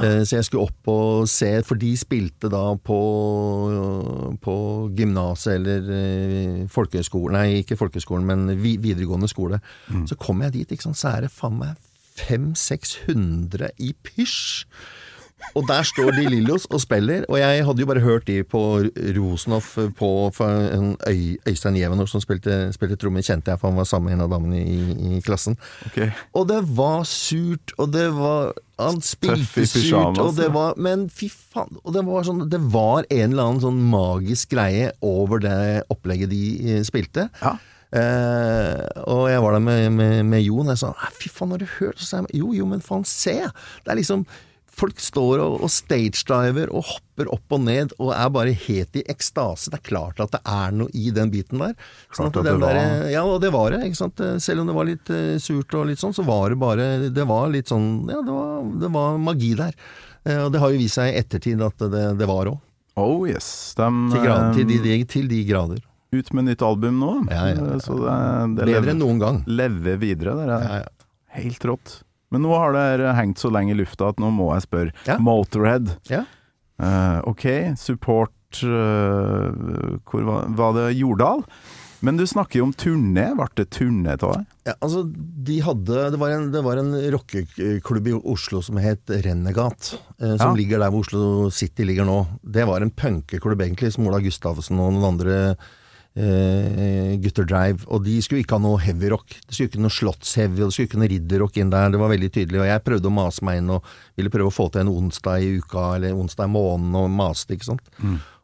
Eh, Så jeg skulle opp og se, for de spilte da på, på gymnaset eller eh, folkehøyskolen, nei ikke folkehøyskolen, men videregående skole. Så kom jeg dit, ikke sant, så er det faen meg 500-600 i pysj. Og der står de Lillos og spiller, og jeg hadde jo bare hørt de på Rosenhoff på en Øy, Øystein Jevenor som spilte, spilte trommer, kjente jeg, for han var sammen med en av damene i, i klassen. Okay. Og det var surt, og det var Han spilte surt, og det var Men fy faen. Og det var sånn Det var en eller annen sånn magisk greie over det opplegget de eh, spilte. Ja. Uh, og jeg var der med, med, med Jon, og jeg sa fy faen, har du hørt? Så sa jeg jo, jo, men faen, se! Det er liksom Folk står og, og stagediver og hopper opp og ned og er bare helt i ekstase. Det er klart at det er noe i den biten der. Sånn det var. der- ja, og det var det. ikke sant? Selv om det var litt uh, surt og litt sånn, så var det bare Det var litt sånn Ja, det var, det var magi der. Uh, og det har jo vist seg i ettertid at det, det var òg. Oh yes. De, Til, grad- eh, til, de, de, til de grader. ut med nytt album nå. Ja, ja, ja. Så det, det Bedre lever, enn noen gang. Leve videre. Det er Ja, ja. helt rått. Men nå har det hengt så lenge i lufta at nå må jeg spørre. Ja. Motorhead. Ja. Uh, ok, support uh, Hvor var, var det Jordal? Men du snakker jo om turné. Ble det turné av det? Ja, altså, de hadde Det var en, det var en rockeklubb i Oslo som het Renegat. Eh, som Ja. ligger der hvor Oslo City ligger nå. Det var en punkeklubb, egentlig, som Ola Gustavsen og noen andre eh, gutter drive. Og de skulle ikke ha noe heavy rock. Det skulle ikke noe slottsheavy, det skulle ikke noe ridderrock inn der. Det var veldig tydelig. Og jeg prøvde å mase meg inn, og ville prøve å få til en onsdag i uka, eller onsdag i måneden, og maste, ikke sant.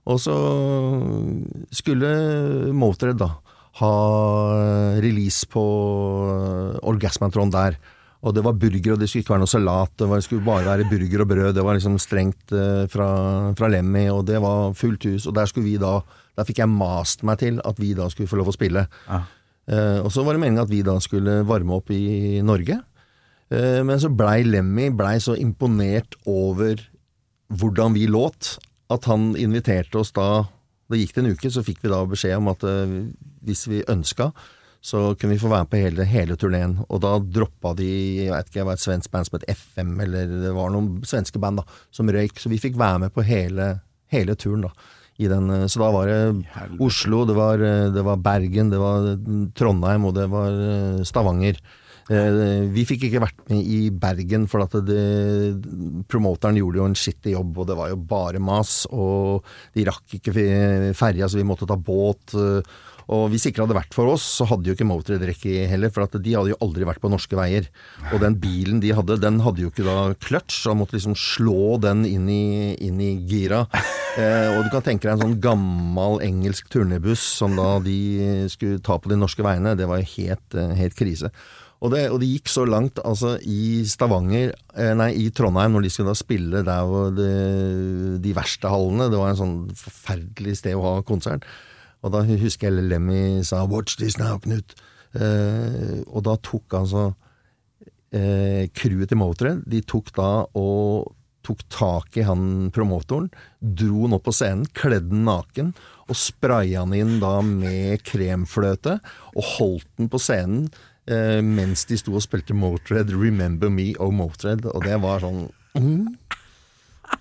Og så skulle Motred, da ha release på Orgasmatron der. Og det var burger, og det skulle ikke være noe salat. Det, var, det skulle bare være burger og brød. Det var liksom strengt eh, fra, fra Lemmy, og det var fullt hus. Og der skulle vi da Der fikk jeg mast meg til at vi da skulle få lov å spille. Ja. Uh, og så var det meningen at vi da skulle varme opp i Norge. Uh, men så blei Lemmy blei så imponert over hvordan vi låt, at han inviterte oss da Det gikk det en uke, så fikk vi da beskjed om at uh, hvis vi ønska, så kunne vi få være med på hele, hele turneen. Og da droppa de jeg vet ikke, det var et svensk band som het FM, eller det var noen svenske band da, som røyk. Så vi fikk være med på hele, hele turen. da. I den, eh, så da var det helvete. Oslo, det var, eh, det var Bergen, det var Trondheim og det var eh, Stavanger. Eh, Vi fikk ikke vært med i Bergen, for at det, promoteren gjorde jo en skittig jobb, og det var jo bare mas. Og de rakk ikke fe- ferja, så vi måtte ta båt. Og hvis ikke det hadde vært for oss, så hadde jo ikke Motorhead rekke heller, for de hadde jo aldri vært på norske veier. Og den bilen de hadde, den hadde jo ikke da clutch, han måtte liksom slå den inn i, inn i gira. Eh, og du kan tenke deg en sånn gammel engelsk turnébuss som da de skulle ta på de norske veiene, det var jo helt, eh, helt krise. Og det, og det gikk så langt, altså i Stavanger, eh, nei i Trondheim, når de skulle da spille der hvor det, de verste hallene, det var en sånn forferdelig sted å ha konsert. Og da husker jeg Lemmy sa 'watch this now, Knut'. Eh, og da tok altså eh, crewet til Motorhead, de tok da og tok tak i han promotoren, dro han opp på scenen, kledde han naken, og spraya han inn da med kremfløte, og holdt den på scenen eh, mens de sto og spilte Motorhead, 'Remember Me', og Motorhead, og det var sånn mm.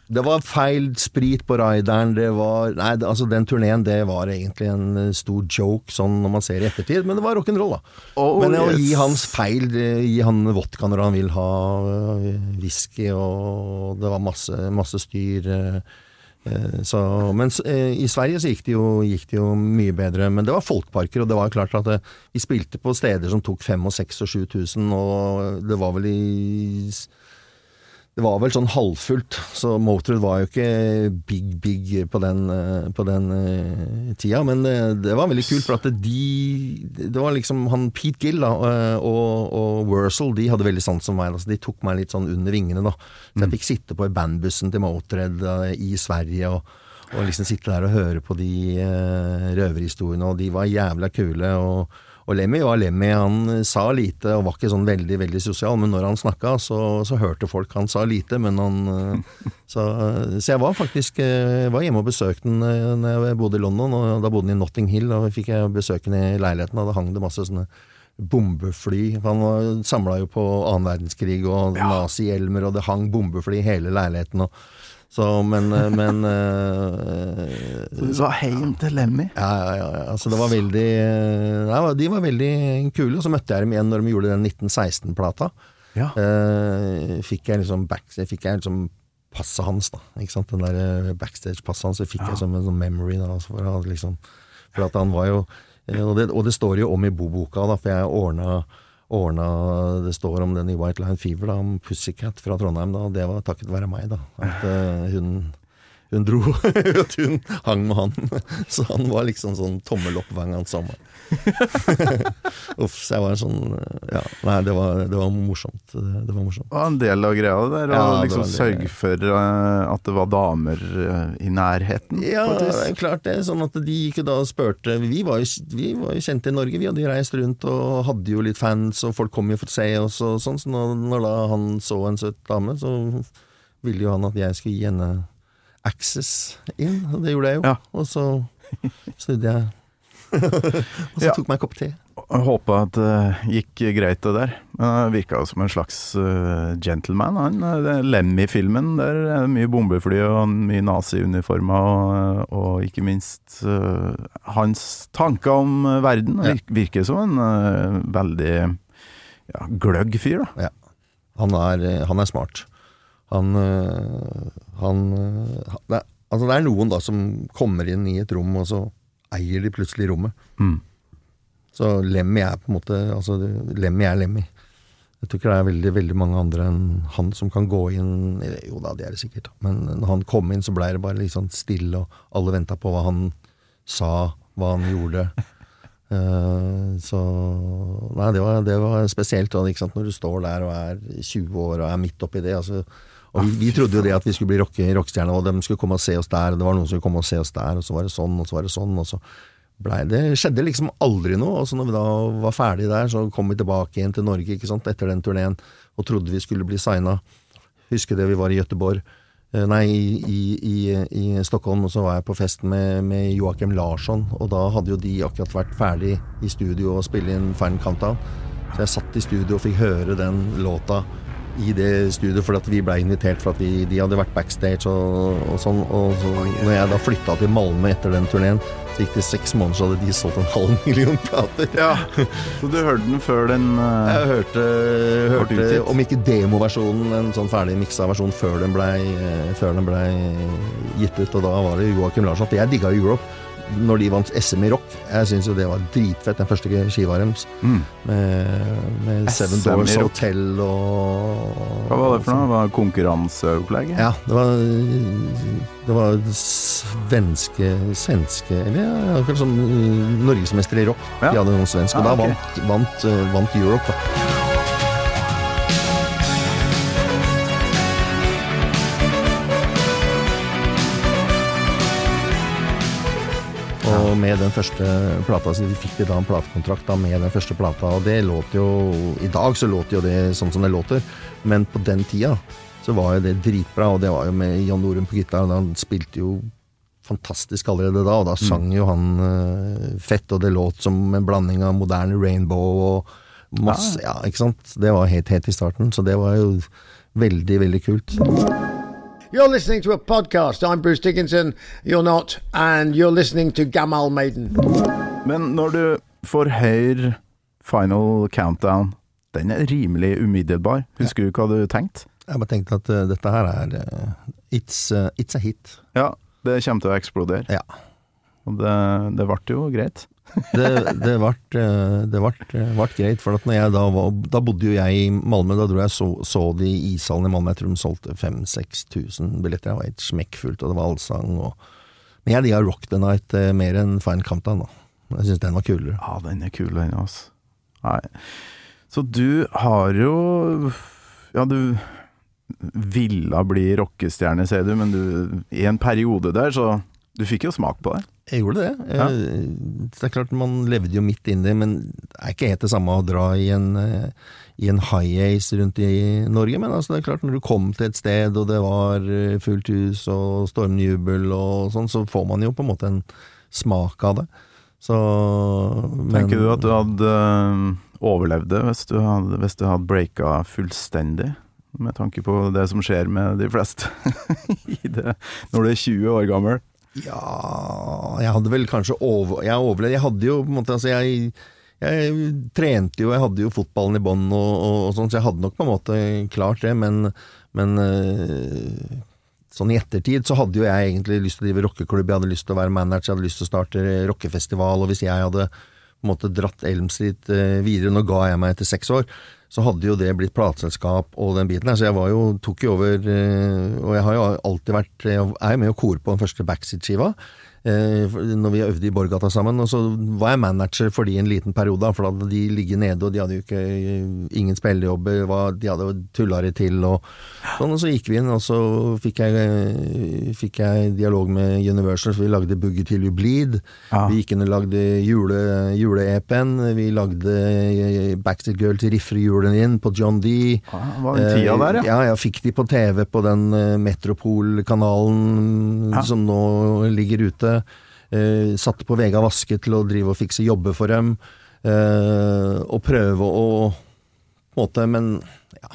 Det var feil sprit på rideren, det var Nei, altså den turneen, det var egentlig en eh, stor joke, sånn når man ser i ettertid, men det var rock'n'roll, da. Oh, men å gi hans feil, eh, gi han vodka når han vil ha eh, whisky, og det var masse, masse styr. Så, mens eh, i Sverige så gikk det, jo, gikk det jo mye bedre, men det var folkparker, og det var klart at det, vi spilte på steder som tok 5000 og 6000 og 7000, og det var vel i det var vel sånn halvfullt, så Motorhead var jo ikke big, big på den, eh, på den eh, tida. Men det var veldig kult, for at de Det var liksom han Pete Gill da, eh, og, og Wursel, de hadde veldig sans for meg. Altså, de tok meg litt sånn under vingene, da. Så jeg fikk sitte på i bandbussen til Motorhead eh, i Sverige. og og liksom sitte der og høre på de røverhistoriene, og de var jævla kule. og og Lemmy var Lemmy, han sa lite og var ikke sånn veldig veldig sosial, men når han snakka, så, så hørte folk han sa lite, men han eh, Så, så jeg var faktisk eh, var hjemme og besøkte han eh, når jeg bodde i London, og da bodde han i Notting Hill, og fikk jeg besøke han i leiligheten, og da hang det masse sånne bombefly. Han samla jo på annen verdenskrig og nazihjelmer, og det hang bombefly i hele leiligheten. Og, så, men, eh, men eh, Så du sa hjem til Lemmy? ja, ja, ja, ja. Altså, det var veldig Nei, De var veldig kule. Og så møtte jeg dem igjen når de gjorde den 1916-plata. Ja. Eh, fikk jeg liksom back, fikk jeg liksom passet hans, da. Ikke sant? Den der eh, backstage-passet hans, Så fikk jeg som en sånn memory. Da, altså, for, liksom, for at han var jo eh, og det, og det står jo om i boboka, da, for jeg ordna Ordna, det står om den i White Line Fever, da, om Pussycat fra Trondheim. Da, det var takket være meg, da. At uh, hun, hun dro At hun hang med han. Så han var liksom sånn tommel opp hver gang han så meg. Uff, så jeg var en sånn Ja, nei, det var, det var morsomt. Det, var morsomt. Og en del av greia der, å Ja, liksom sørge for eh, at det var damer eh, i nærheten. Ja, klart det. Sånn at de gikk da og spurte Vi var jo, vi var jo kjente i Norge, vi hadde jo reist rundt og hadde jo litt fans, og folk kom jo for å se oss og sånn. Så når, når da han så en søt dame, så ville jo han at jeg skulle gi henne access inn, det gjorde jeg jo. Ja. Og så snudde jeg. og så Ja. tok meg en kopp te. Håpa at det gikk greit, det der. Men Han virka jo som en slags uh, gentleman. Han, er Lemmy-filmen, der er det mye bombefly og mye nazi-uniformer, og, og ikke minst eh, hans tanker om eh, verden. Ja. Virker, virker som en veldig ja, gløgg fyr, da. Han er, han er smart. Han, øh, han øh, det, altså det er noen da som kommer inn i et rom, og så eier de plutselig rommet. Mm. Så Lemmy er på en måte altså, Lemmy er Lemmy. Jeg tror ikke det er veldig veldig mange andre enn han som kan gå inn Jo da, det er det sikkert. Men når han kom inn, så blei det bare litt sånn stille, og alle venta på hva han sa, hva han gjorde. Uh, så Nei, det var, det var spesielt ikke sant? når du står der og er 20 år og er midt oppi det. Altså, og vi, trodde jo det at vi skulle bli rocke, rockestjerner, og de skulle komme og se oss der, og det var noen som skulle komme og se oss der, og så var det sånn, og så var det sånn, og så blei det skjedde liksom aldri noe. Og så når vi da var ferdig der, så kom vi tilbake igjen til Norge ikke sant, etter den turneen og trodde vi skulle bli signa. Husker det vi var i Gøteborg. Eh, Nei, i, i, i, Stockholm, og så var jeg på fest med, med Joakim Larsson. Og da hadde jo de akkurat vært ferdig i studio og spille inn Final Countdown. Så jeg satt i studio og fikk høre den låta i det studioet, for at vi ble invitert for at vi, de hadde vært backstage og, og sånn. Og så når jeg da flytta til Malmö etter den turneen, så gikk det seks måneder, så hadde de solgt en halv million plater. Ja, Så du hørte den før den uh, Jeg hørte, hørte hørte om ikke demoversjonen, en sånn ferdig miksa versjon, før den blei før ble gitt ut. Og da var det Joakim Larsson. For jeg digga Europe når de vant SM i rock. Jeg syns jo det var dritfett, den første skiva deres. Mm. Med, med Seven Doors. Hotel og Hva var det for noe? Var det konkurranseopplegget? Ja, det var, det var svenske Svenske Eller ja, akkurat som uh, norgesmester i rock. Ja. De hadde noen svensk, og Ah, da vant, vant, uh, vant Europe. Da. Med den første plata, så fikk de da en platekontrakt da med den første plata, og det låt jo I dag så låter jo det sånn som det låter, men på den tida så var jo det dritbra, og det var jo med Jan Norum på gitar, han spilte jo fantastisk allerede da, og da sang jo han uh, fett, og det låt som en blanding av moderne Rainbow og masse Ja, ikke sant? Det var helt, helt i starten, så det var jo veldig, veldig kult. You're listening to a podcast. I'm Bruce Dickinson. You're not. And you're listening to Gamal Maiden. Men når du får høre Final Countdown, den er rimelig umiddelbar. Husker du hva du tenkte? Jeg bare tenkte at uh, dette her er uh, it's, uh, it's a hit. Ja, det kommer til å eksplodere. Ja. Og det, det ble jo greit. Det, det ble det vart, eh, greit, for da var Da bodde jo jeg i Malmö, da dro jeg så, så de i ishallen i Malmö. Jeg tror de solgte 5000-6000 billetter. Det var helt smekkfullt, og det var allsang. Og, men jeg digga Rock the Night eh, mer enn Fine Countdown. Da. Jeg syns den var kulere. Ja, den er kul, den, altså. Så du har jo Ja, du ville bli rockestjerne, sier du, men du, i en periode der, så Du fikk jo smak på det. Jeg gjorde det. Ja. Eh, Det er klart, man levde jo midt inni men det er ikke helt det samme å dra i en, eh, i en high ace rundt i Norge. Men altså, det er klart, når du kom til et sted, og det var eh, fullt hus og stormende jubel og sånn, så får man jo på en måte en smak av det. Så men, Tenker du at du hadde overlevd det hvis du hadde, hvis du hadde breaka fullstendig? Med tanke på det som skjer med de fleste i det, når du er 20 år gammel. Ja Jeg hadde vel kanskje over, Jeg overlevde Jeg hadde jo på en måte altså jeg, jeg trente jo, jeg hadde jo fotballen i bånn og, og, og sånn, så jeg hadde nok på en måte klart det, men, men øh, sånn i ettertid så hadde jo jeg egentlig lyst til å drive rockeklubb, jeg hadde lyst til å være manager, jeg hadde lyst til å starte rockefestival, og hvis jeg hadde på en måte dratt Elm Street eh, videre, nå ga jeg meg etter seks år, så hadde jo det blitt plateselskap og den biten her, så jeg var jo, tok jo over, eh, og jeg har jo alltid vært, jeg er jo med å kore på den første Backseat-skiva, når vi øvde i Borgata sammen, og så var jeg manager for de en liten periode, for da hadde de ligget nede, og de hadde jo ikke, ingen spillejobber, de hadde det til, og sånn, og så gikk vi inn, og så fikk jeg, fikk jeg dialog med Universal, så vi lagde Boogie Till You Bleed, Ja. vi gikk inn og lagde jule, jule-EP-en, vi lagde Backstreet til Riffer julen inn på John D. Ja, det var den tida der, ja. Eh, Ja, jeg fikk de på TV på den eh, Metropol-kanalen Ja. som nå ligger ute. Eh, satte på Vega Vaske til å drive og fikse jobber for dem. Eh, og prøve å måte, Men ja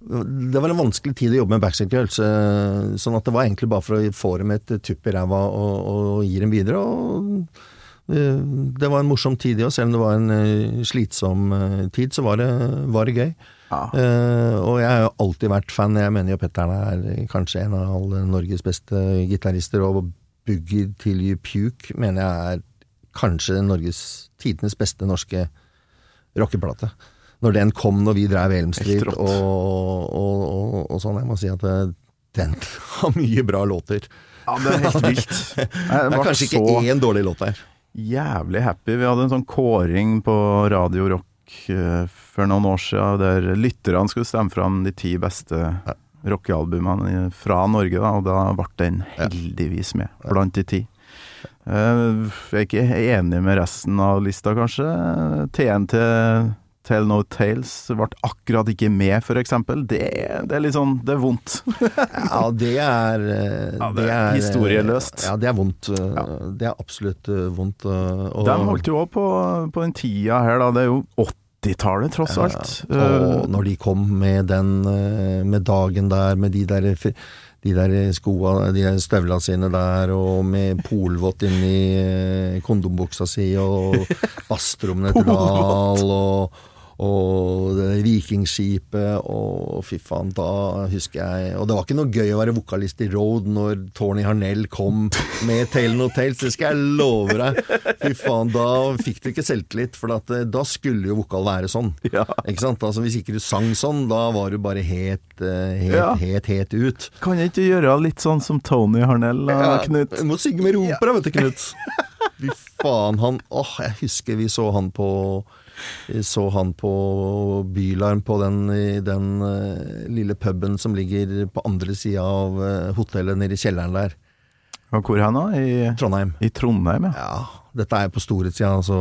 Det var en vanskelig tid å jobbe med Backstreet Girls. eh, sånn at det var egentlig bare for å få dem et tupp i ræva og, og gi dem videre. og det var en morsom tid, i oss, Selv om det var en slitsom tid, så var det, var det gøy. Ja. Uh, og jeg har jo alltid vært fan. Jeg mener jo Petter'n er kanskje en av alle Norges beste gitarister, og Boogie til You Puke mener jeg er kanskje Norges tidenes beste norske rockeplate. Når den kom når vi drev Elm Street og, og, og, og sånn, jeg må si at eh, den har mye bra låter. Ja, det er helt vilt. Det er kanskje ikke så én dårlig låt der. jævlig happy. Vi hadde en sånn kåring på Radio Rock eh, for noen år siden, der lytterne skulle stemme fram de ti beste rockealbumene fra Norge, da, og da ble den heldigvis med blant de ti. Eh, Jeg er ikke enig med resten av lista, kanskje. TNT Tell No Tales ble akkurat ikke med, eksempel. Det, det er litt sånn Det er vondt. Ja, det er eh, Ja, det er historieløst. Ja, det er vondt. Ja. Det er absolutt eh, vondt. eh, og- De holdt jo òg på, på den tida her, da. Det er jo 80-tallet, tross alt. Og Eh, når de kom med den eh, Med dagen der, med de der de der skoa, de der støvla sine der, og med polvott inni eh, kondombuksa si, og basstrommene til Dahl, og, og vikingskipet, og fy faen, da husker jeg Og det var ikke noe gøy å være vokalist i Road når Tony Harnell kom med Tale No Tales, det skal jeg love deg. Fy faen, da fikk du ikke selvtillit, for at, eh, da skulle jo vokal være sånn. Ja. Ikke sant? Altså, hvis ikke du sang sånn, da var du bare helt, eh, helt, Ja. helt, helt ut. Kan jeg ikke gjøre litt sånn som Tony Harnell, da, Knut? Du må synge med ropere, vet du, Knut. Fy faen, han Åh, jeg husker vi så han på så han på Bylarm på den, i den eh, lille puben som ligger på andre sida av eh, hotellet nede i kjelleren der. Og hvor hen da? I, Trondheim. I Trondheim, ja. Ja, dette er på storhetssida, altså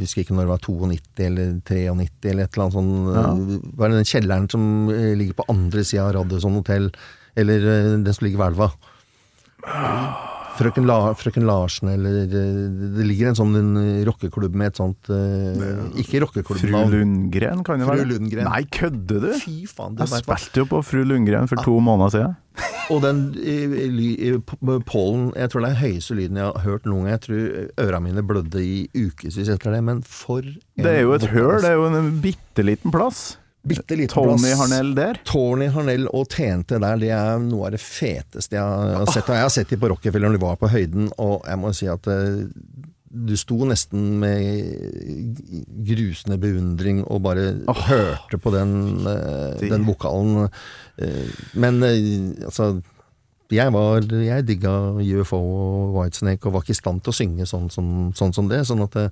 jeg husker ikke når det var 92 eller 93 eller et eller annet sånn. Ja. Hva er det den kjelleren som eh, ligger på andre sida av Radisson hotell, eller eh, den som ligger ved elva? Frøken, La, Frøken Larsen, eller eh, Det ligger en sånn en rockeklubb med et sånt eh, Ikke Fru. Lundgren, kan det Fru? Lundgren. Nei, kødder du? Fy faen, det Jeg spilte jo på Fru Lundgren for to måneder siden. Og den i, i, i, pollen Jeg tror det er den høyeste lyden jeg har hørt noen gang. Jeg tror øra mine blødde i ukevis etter det, men for en Det er jo et høl, det er jo en bitte liten plass. Bitte liten Tony plass. Harnell der. Tony Harnell og TNT der, det er noe av det feteste jeg har sett. Og jeg har sett de på Rockefeller når de var på høyden, og jeg må si at eh, du sto nesten med grusende beundring og bare hørte på den, eh, den vokalen. Eh, Men altså jeg, var, jeg digga UFO og Whitesnake og var ikke i stand til å synge sånn som, sånn som det. Sånn at, eh,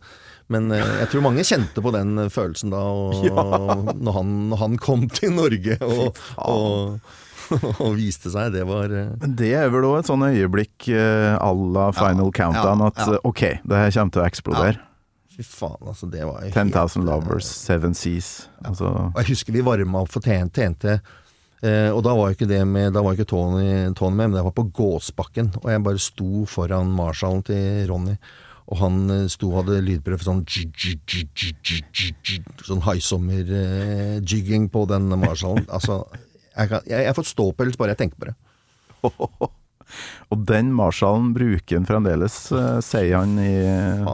men eh, jeg tror mange kjente på den eh, følelsen da, og, når, han, når han kom til Norge og, og, og viste seg. Det var eh, det er vel òg et sånn øyeblikk à la Final Countdown at ja. ok, det her kommer til å eksplodere. Fy faen, altså. Det var jo 10,000 Lovers, Seven Seas. Altså, jeg husker vi varma opp for TNT. TNT eh, og da var jo ikke det med Da var ikke Tony, Tony med, men det var på Gåsbakken. Og jeg bare sto foran Marshallen til Ronny. Og han eh, sto og hadde lydprøve sånn Sånn haisommer-jigging på den Marshallen. Altså, jeg, kan, jeg, jeg får ståpels bare jeg tenker på det. og den Marshallen bruker han fremdeles, eh, sier han i eh.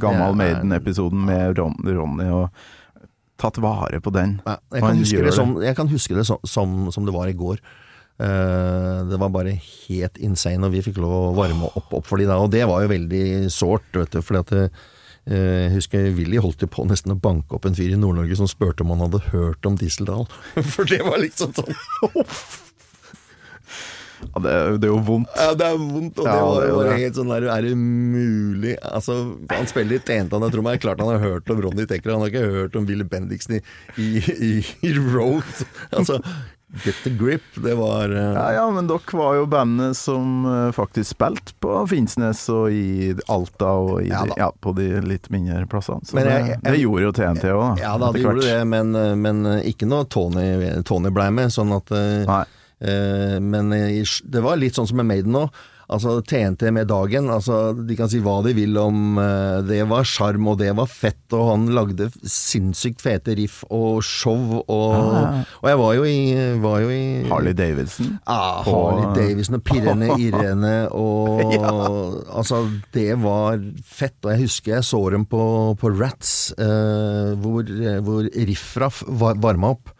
Gammal Maiden-episoden med Ron, Ronny, og tatt vare på den. Jeg, han kan huske det det. som, jeg kan huske det som, som, som det var i går. Eh, det var bare helt insane, og vi fikk lov å varme opp, opp for de da. Og det var jo veldig sårt, vet du. fordi at det, eh, jeg husker Willy holdt jo på nesten å banke opp en fyr i Nord-Norge som spurte om han hadde hørt om Dieseldal. For det var liksom sånn Ja, det, er- det er jo vondt. Ja, det er vondt, og det Ja, var det var, helt sånn der Er det mulig Altså, han spiller i Tentan han jeg tror meg klart han har hørt om Ronny Tekker, han har ikke hørt om Willy Bendiksen i, i, i Road. Altså, Get the grip, det var uh... Ja, ja, men dere var jo bandet som eh, faktisk spilte på Finnsnes og i Alta og i Ja ja, på de litt mindre plassene. Så jeg- jeg- det gjorde jo TNT òg, da. Ja da, det gjorde det, men, eh, men ikke noe Tony, Tony blei med. Sånn at uh, Men det var litt sånn som med Maiden nå. Altså TNT med dagen, altså de kan si hva de vil om uh, Det var sjarm, og det var fett, og han lagde sinnssykt fete riff og show, og, og jeg var jo i, var jo i Harley Davidson. Ja, ah, Harley Davidson og Pirrene Irene og Altså, det var fett. Og jeg husker jeg så dem på, på Rats, uh, hvor, hvor Riffraff var, varma opp.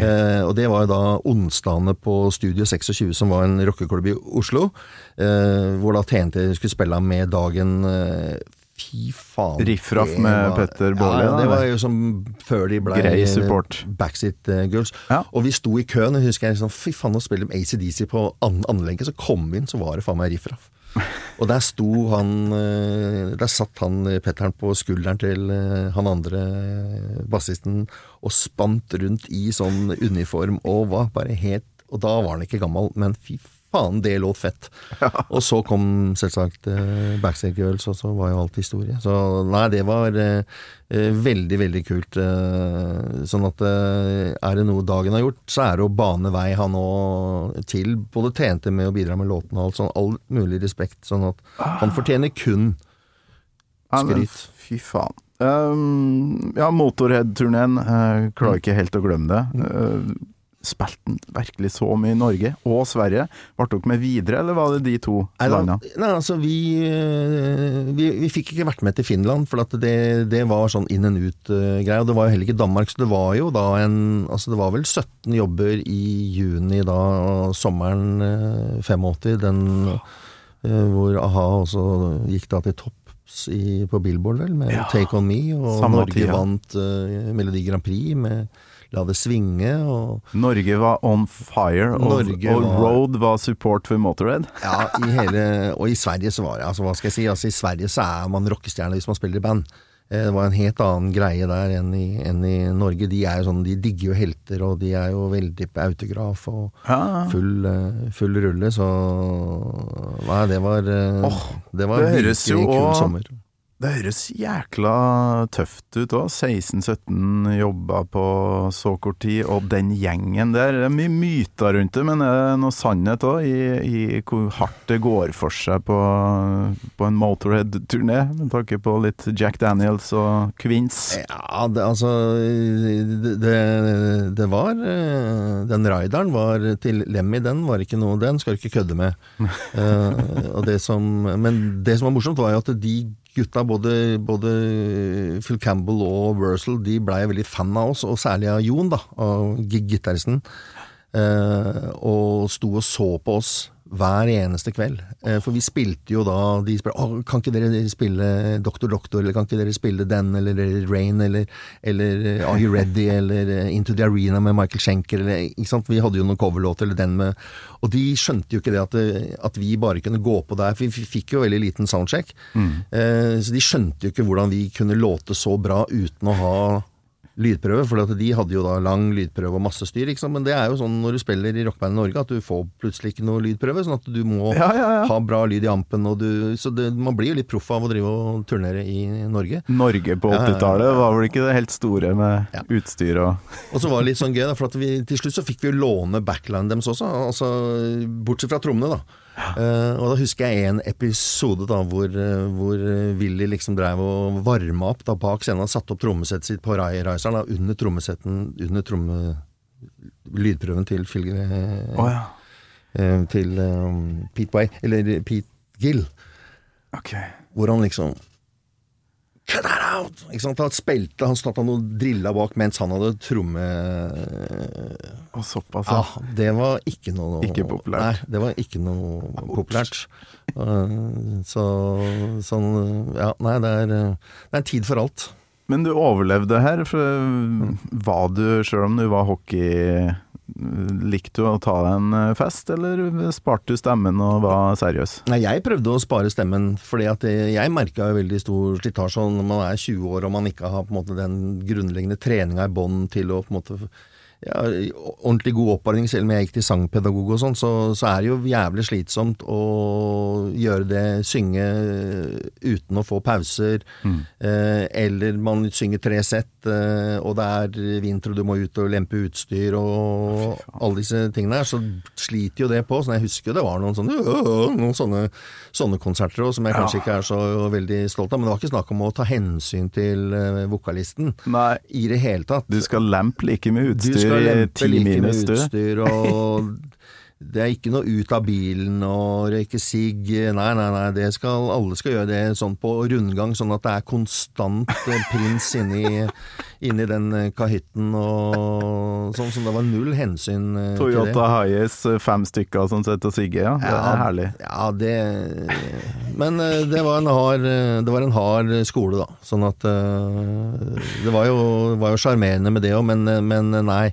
Eh, og det var da onsdagene på Studio 26, som var en rockeklubb i Oslo. Eh, hvor da TNT skulle spille med dagen eh, Fy faen. Riffraff med var- Petter Baarli, Ja, det var jo som før de ble Grei support. Backseat eh, Girls. Ja. Og vi sto i køen, og husker jeg liksom, fy faen, nå spiller de ACDC på an anlegget. Så kom vi inn, så var det faen meg Riffraff. Og der sto han eh, Der satt han eh, Petteren på skulderen til eh, han andre bassisten og spant rundt i sånn uniform og var bare helt Og da var han ikke gammel, men fy faen, det låt fett. Og så kom selvsagt eh, Backstage Girls, og så var jo alt historie. Så nei, det var eh, veldig, veldig kult. Eh, sånn at er det noe dagen har gjort, så er det å bane vei han òg til både tjente med å bidra med låtene og alt sånn. All mulig respekt. Sånn at han fortjener kun skryt. Ja. Fy faen. Um, ja, Motorhead-turneen. Uh, klarer ikke helt å glemme det. Uh, Spilte den virkelig så mye i Norge og Sverige? Ble dere med videre, eller var det de to Nei, landene? nei, altså vi, eh, vi Vi fikk ikke vært med til Finland, for det, det var sånn inn and ut-greie. og det var jo heller ikke Danmark, så det var jo da en Altså det var vel 17 jobber i juni da, sommeren eh, 85, den eh, hvor a-ha også gikk da til topp. i, på Billboard, vel, med Ja, Take On Me, og Norge Norge ja. vant uh, Melodi Grand Prix med La det svinge, og Norge var on fire, og, og var- Road var support for Motorhead. Ja, i hele, og i Sverige så var det altså, Hva skal jeg si? Altså, I Sverige så er man rockestjerne hvis man spiller i band. Eh, Det var en helt annen greie der enn i, enn i Norge. De er jo sånn, de digger jo helter, og de er jo veldig på autograf og full, eh, full rulle, så Nei, det var oh, Det var det høres jo kul også- sommer. Det høres jækla tøft ut òg. 16-17 jobba på så kort tid, og den gjengen der. Det er mye myter rundt det, men er det noe sannhet òg i, i hvor hardt det går for seg på, på en Motorhead-turné? Med tanke på litt Jack Daniels og Queens. Ja, det, altså det, det, var eh, Den rideren var til Lemmy, den var ikke noe Den skal du ikke kødde med. uh, det som, men det som var morsomt, var jo at de gutta, både, både Phil Campbell og Wursel, de blei veldig fan av oss, og særlig av Jon, da, av gi- gitaristen. Eh, og sto og så på oss hver eneste kveld. Eh, for vi spilte jo da De spør, «Åh, kan ikke dere spille Doktor Doktor, eller kan ikke dere spille den, eller Rain, eller, eller eh, Are You Ready, eller eh, Into the Arena med Michael Schenker, eller ikke sant? Vi hadde jo noen coverlåter, eller den med Og de skjønte jo ikke det at, det, at vi bare kunne gå på der, for vi fikk jo veldig liten soundcheck. Eh, så de skjønte jo ikke hvordan vi kunne låte så bra uten å ha lydprøve, for de hadde jo da lang lydprøve og masse styr, men det er jo sånn når du spiller i rockeband i Norge, at du får plutselig ikke noe lydprøve, sånn at du må Ja, ja, ja. ha bra lyd i ampen, og du, så det, man blir jo litt proff av å drive og turnere i Norge. Norge på Ja, ja, ja. 80-tallet var vel ikke det helt store med utstyr og Og så var det litt sånn gøy, da, for at vi, til slutt så fikk vi jo låne backline deres også, altså, bortsett fra trommene, da. Eh, og da husker jeg en episode da hvor, eh, hvor eh, Willy liksom drev og varma opp da bak scenen. Han satte opp trommesettet sitt på Rai- Raiseren da, under trommesetten Under tromme... Lydprøven til Phil Å ja. uh, Til um, Pete Way, eller Pete Gill. Okay. Hvor han liksom Cut that out! Ikke sant? Han spilte, han han og drilla bak mens han hadde tromme... Og såpass, Ja, ja. det var ikke noe Ikke populært. Nei, det var ikke noe populært. Eh, Så sånn Ja, nei, det er, eh, det er tid for alt. Men du overlevde her. For var du, sjøl om du var hockey, likte du å ta deg en eh, fest, eller sparte du stemmen og var seriøs? Nei, jeg prøvde å spare stemmen, fordi at jeg merka veldig stor slitasje når man er 20 år og man ikke har på en måte den grunnleggende treninga i bånn til å på en måte ja, ordentlig god oppvarming, selv om jeg gikk til sangpedagog og sånn, så, så er det jo jævlig slitsomt å gjøre det, synge uten å få pauser, eh, eller man synger tre sett, eh, og det er vinter og du må ut og lempe utstyr og alle disse tingene her, så sliter jo det på. Så jeg husker jo det var noen sånne, øh, noen sånne, sånne konserter også, som jeg kanskje ikke er så veldig stolt av, men det var ikke snakk om å ta hensyn til eh, vokalisten Nei. i det hele tatt. Du skal lempe like mye Du utstyr skal i ti minus, du. utstyr, og det er ikke noe ut av bilen og røyke sigg. Nei, nei, nei, det skal, alle skal gjøre det sånn på rundgang, sånn at det er konstant eh, prins inni, inni den eh, kahytten, og sånn som det var null hensyn Toyota til det. Toyota Hiace, fem stykker som sitter og sigger, ja. Det er herlig. Ja, det Men eh, det var en hard, eh, det var en hard skole, da. Sånn at eh, Det var jo var sjarmerende med det òg, men, eh, men nei.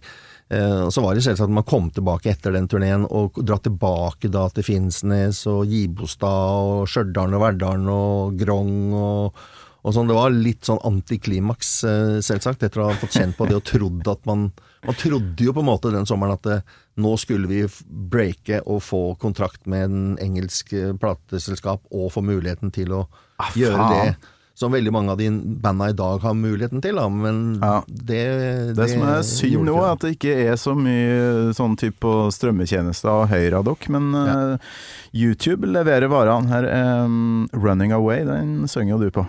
Eh, så var det selvsagt at man kom tilbake etter den turneen og dra tilbake da til Finnsnes og Gibostad og Stjørdal og Verdal og Grong og, og sånn. Det var litt sånn antiklimaks, eh, selvsagt, etter å ha fått kjent på det og trodd at man Man trodde jo på en måte den sommeren at det, nå skulle vi breake og få kontrakt med en engelsk eh, plateselskap og få muligheten til å Ah, gjøre det som veldig mange av de banda i dag har muligheten til, da, men Ja. det, Det som er synd nå, er at det ikke er så mye sånn type på strømmetjenester og dere, men eh, YouTube leverer varene. Her er um, 'Running Away', den synger jo du på.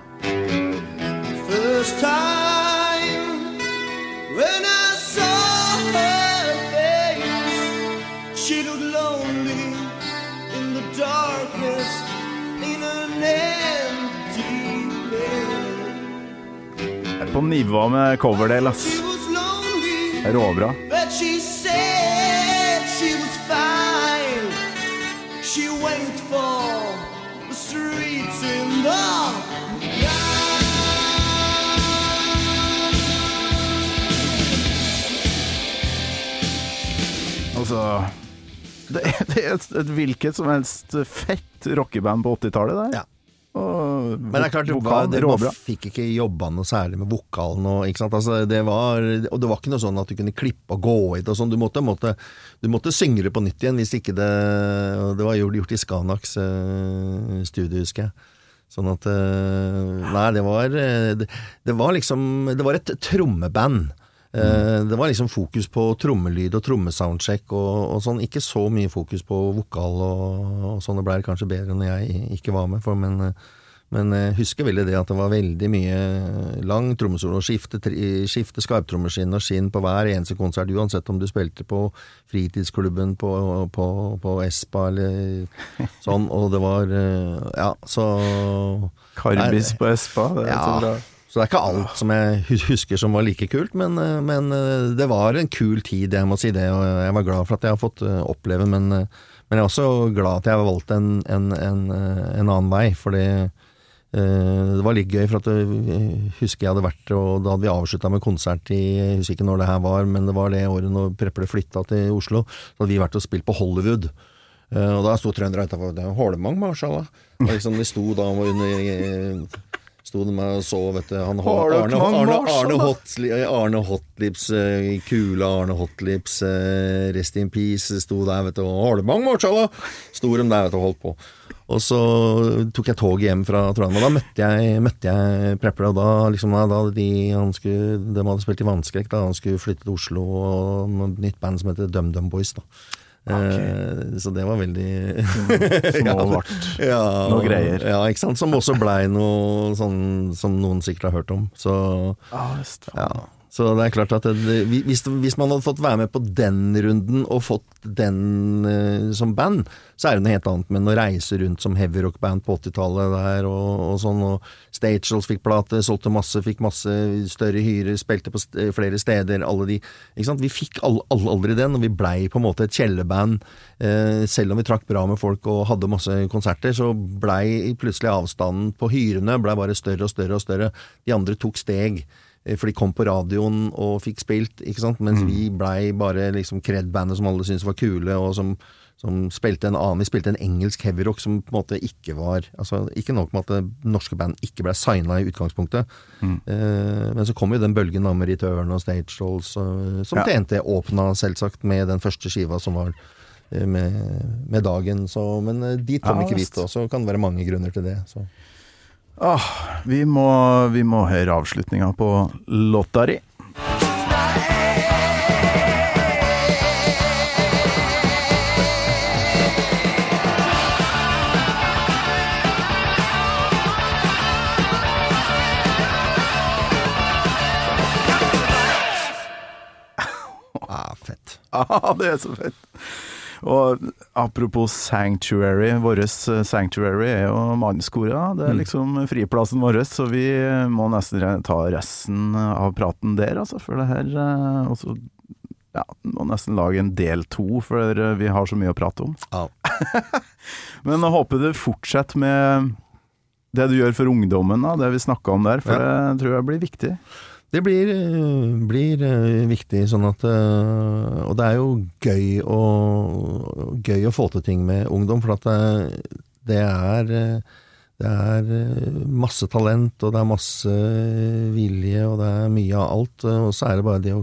Went for the streets in the Råbra. Altså Det er, det er et, et hvilket som helst fett rockeband på 80-tallet, det. Ja. Men det er klart, vokalen det, man fikk ikke jobba noe særlig med vokalen. Og, ikke sant? Altså, det var, og det var ikke noe sånn at du kunne klippe og gå i det. Og sånn. du, måtte, måtte, du måtte synge det på nytt igjen hvis ikke det Det var gjort, gjort i Skanaks eh, studio, husker jeg. Sånn at eh, Nei, det var eh, det, det var liksom Det var et trommeband. Eh, Det var liksom fokus på trommelyd og trommesoundcheck og, og sånn. Ikke så mye fokus på vokal og, og sånn. Det ble kanskje bedre når jeg ikke var med, for, men, eh, men jeg husker veldig det at det var veldig mye lang trommesolo. Skifte, skifte skarptrommeskinn og skinn på hver eneste konsert, uansett om du spilte på fritidsklubben på, på, på Espa eller sånn. Og det var eh, Ja, så Karbis på Espa, det er så bra. Så det er ikke alt som jeg husker som var like kult, men, eh, men eh, det var en kul tid, jeg må si det. Og jeg var glad for at jeg har fått eh, oppleve, men, men jeg er også glad at jeg har valgt en, en, en, en annen vei. Eh, det var litt gøy, for at jeg husker jeg hadde vært og da hadde vi avslutta med konsert i Jeg husker ikke når det her var, men det var det året når Prepple flytta til Oslo. Så hadde vi vært og spilt på Hollywood. Og da sto trøndere utafor. Det er Hålemang, mashallah. Liksom de sto da under Sto de med og så, vet du han, Arne, Arne, Arne, Arne. Hotli, Arne Hotlips, kule kula Arne Hotlips, eh, Rest in Peace, sto der, vet du. Holmang, da Sto de der, vet du, og holdt på. Og så tok jeg toget hjem fra Trondheim, og da møtte jeg, møtte jeg Prepper, og da liksom da de, han skulle, de hadde spilt i Vannskrekk, da han skulle flytte til Oslo, og et nytt band som heter DumDum Boys, da. Eh, så det var veldig Som nå ble ja, noe greier. Ja, ikke sant. Som også blei noe sånn som noen sikkert har hørt om. Så Ah, ja. Så det er klart at det, hvis, hvis man hadde fått være med på den runden og fått den uh, som band, så er det noe helt annet. Men å reise rundt som heavyrock-band på 80-tallet der og, og sånn, og Stagels fikk plate, solgte masse, fikk masse større hyrer, spilte på st flere steder, alle de ikke sant? Vi fikk all, all, aldri den, og vi blei på en måte et kjellerband. Uh, selv om vi trakk bra med folk og hadde masse konserter, så blei plutselig avstanden på hyrene blei bare større og større og større. De andre tok steg. Eh, For de kom på radioen og fikk spilt, ikke sant? mens vi blei bare liksom cred-bandet som alle syntes var kule, og som, som spilte en annen Vi spilte en engelsk heavyrock som på en måte ikke var altså Ikke nok med at norske band ikke ble signa i utgangspunktet, eh, men så kom jo den bølgen da med Return og Stage Trolls, eh, som Ja. TNT åpna selvsagt med den første skiva som var eh, med, med dagen. Så, men eh, dit kom Ja, ikke vi til, så kan det være mange grunner til det. Så. Åh, vi må, vi må høre avslutninga på låta di. Ah, fett. Ah, det er så fett. Og apropos Sanctuary, vårt Sanctuary er jo mannskoret. Det er liksom friplassen vår, så vi må nesten ta resten av praten der, altså. For det her eh, Og så ja, må nesten lage en del to, for eh, vi har så mye å prate om. Ja. Men jeg håper du fortsetter med det du gjør for ungdommen, da, det vi snakka om der, for det tror jeg blir viktig. Det blir, eh, blir eh, viktig, sånn at eh, Og det er jo gøy å, gøy å få til ting med ungdom, for at det, er det er masse talent, og det er masse vilje, og det er mye av alt. Og så er det bare det å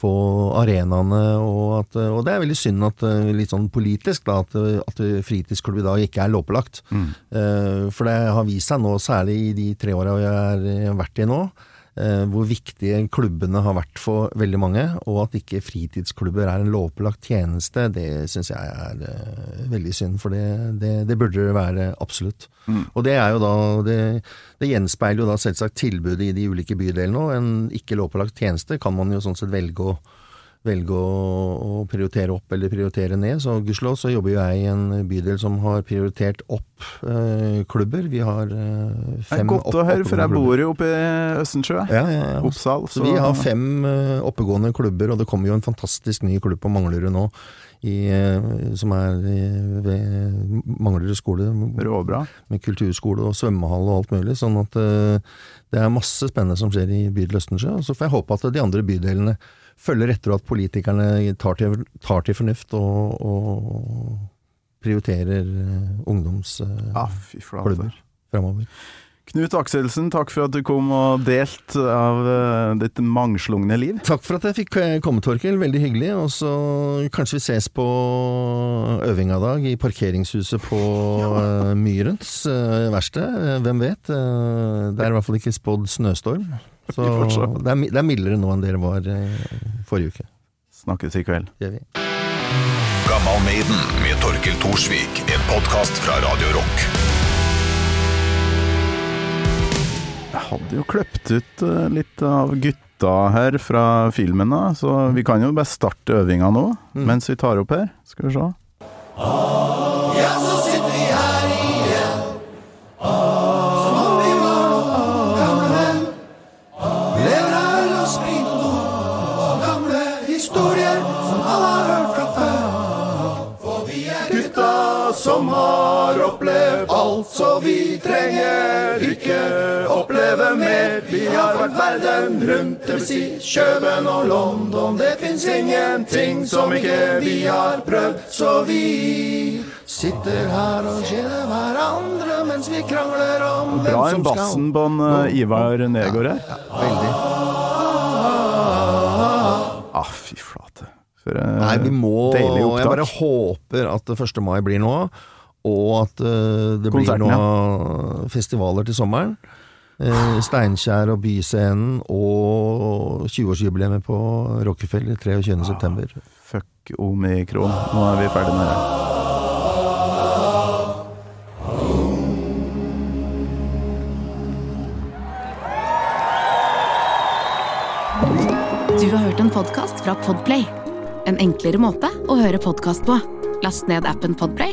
få arenaene, og, at, og det er veldig synd at litt sånn politisk da, at, at fritidsklubb i dag ikke er lovpålagt. Mm. For det har vist seg nå, særlig i de tre åra jeg har vært i nå, hvor viktige klubbene har vært for veldig mange, og at ikke fritidsklubber er en lovpålagt tjeneste, det syns jeg er eh, veldig synd, for det, det, det burde det være absolutt. Og det er jo da det, det gjenspeiler jo da selvsagt tilbudet i de ulike bydelene, og en ikke lovpålagt tjeneste kan man jo sånn sett velge å velge å, å prioritere opp eller prioritere ned. Så gudskjelov så jobber jo jeg i en bydel som har prioritert opp eh, klubber. Vi har eh, fem godt å høre, for jeg bor jo oppe i Østensjø. Ja, ja, ja. Oppsal. Så vi har fem eh, oppegående klubber, og det kommer jo en fantastisk ny klubb på Manglerud nå, i, eh, som er i, ved Manglerud skole, Råbra. med kulturskole og svømmehall og alt mulig. Sånn at eh, det er masse spennende som skjer i bydel Østensjø. Så får jeg håpe at de andre bydelene følger etter, at politikerne tar til, tar til fornuft og, og prioriterer eh, ungdomsklubber Ja, framover. Knut Akselsen, takk for at du kom og delte av eh, ditt mangslungne liv. Takk for at jeg fikk eh, komme, Torkel. Veldig hyggelig. Og så kanskje vi ses på øvinga i dag i parkeringshuset på eh, Myrens eh, verksted. Eh, Hvem vet? Eh, det er i hvert fall ikke spådd snøstorm. Så det er, det er mildere nå enn dere var eh, forrige uke. Snakkes i kveld. Gjør vi. Gammal Maiden med Torkel Thorsvik. En podkast fra Radio Rock. Jeg hadde jo kløpt ut eh, litt av gutta her fra filmen, da, så vi kan jo bare starte øvinga nå, mens vi tar opp her. Skal vi se. Ja, alt, så vi trenger ikke oppleve mer. Vi har vært verden rundt, dvs. si Kjøben og London. Det fins ingenting som ikke vi har prøvd, så vi sitter her og kjeder hverandre mens vi krangler om Bra hvem en som skal bassen på en uh, Ivar Nergård her. Ja, Veldig. Ah, fy flate. For eh, Nei, vi må Jeg bare håper at 1. mai blir nå, og at eh, det blir noen noen festivaler til sommeren. Eh, Steinkjer og Byscenen og 20-årsjubileet på Rockefeller 23. september. Fuck omikron. Nå er vi ferdig med det. Du har hørt en podkast fra Podplay. En enklere måte å høre podkast på. Last ned appen Podplay,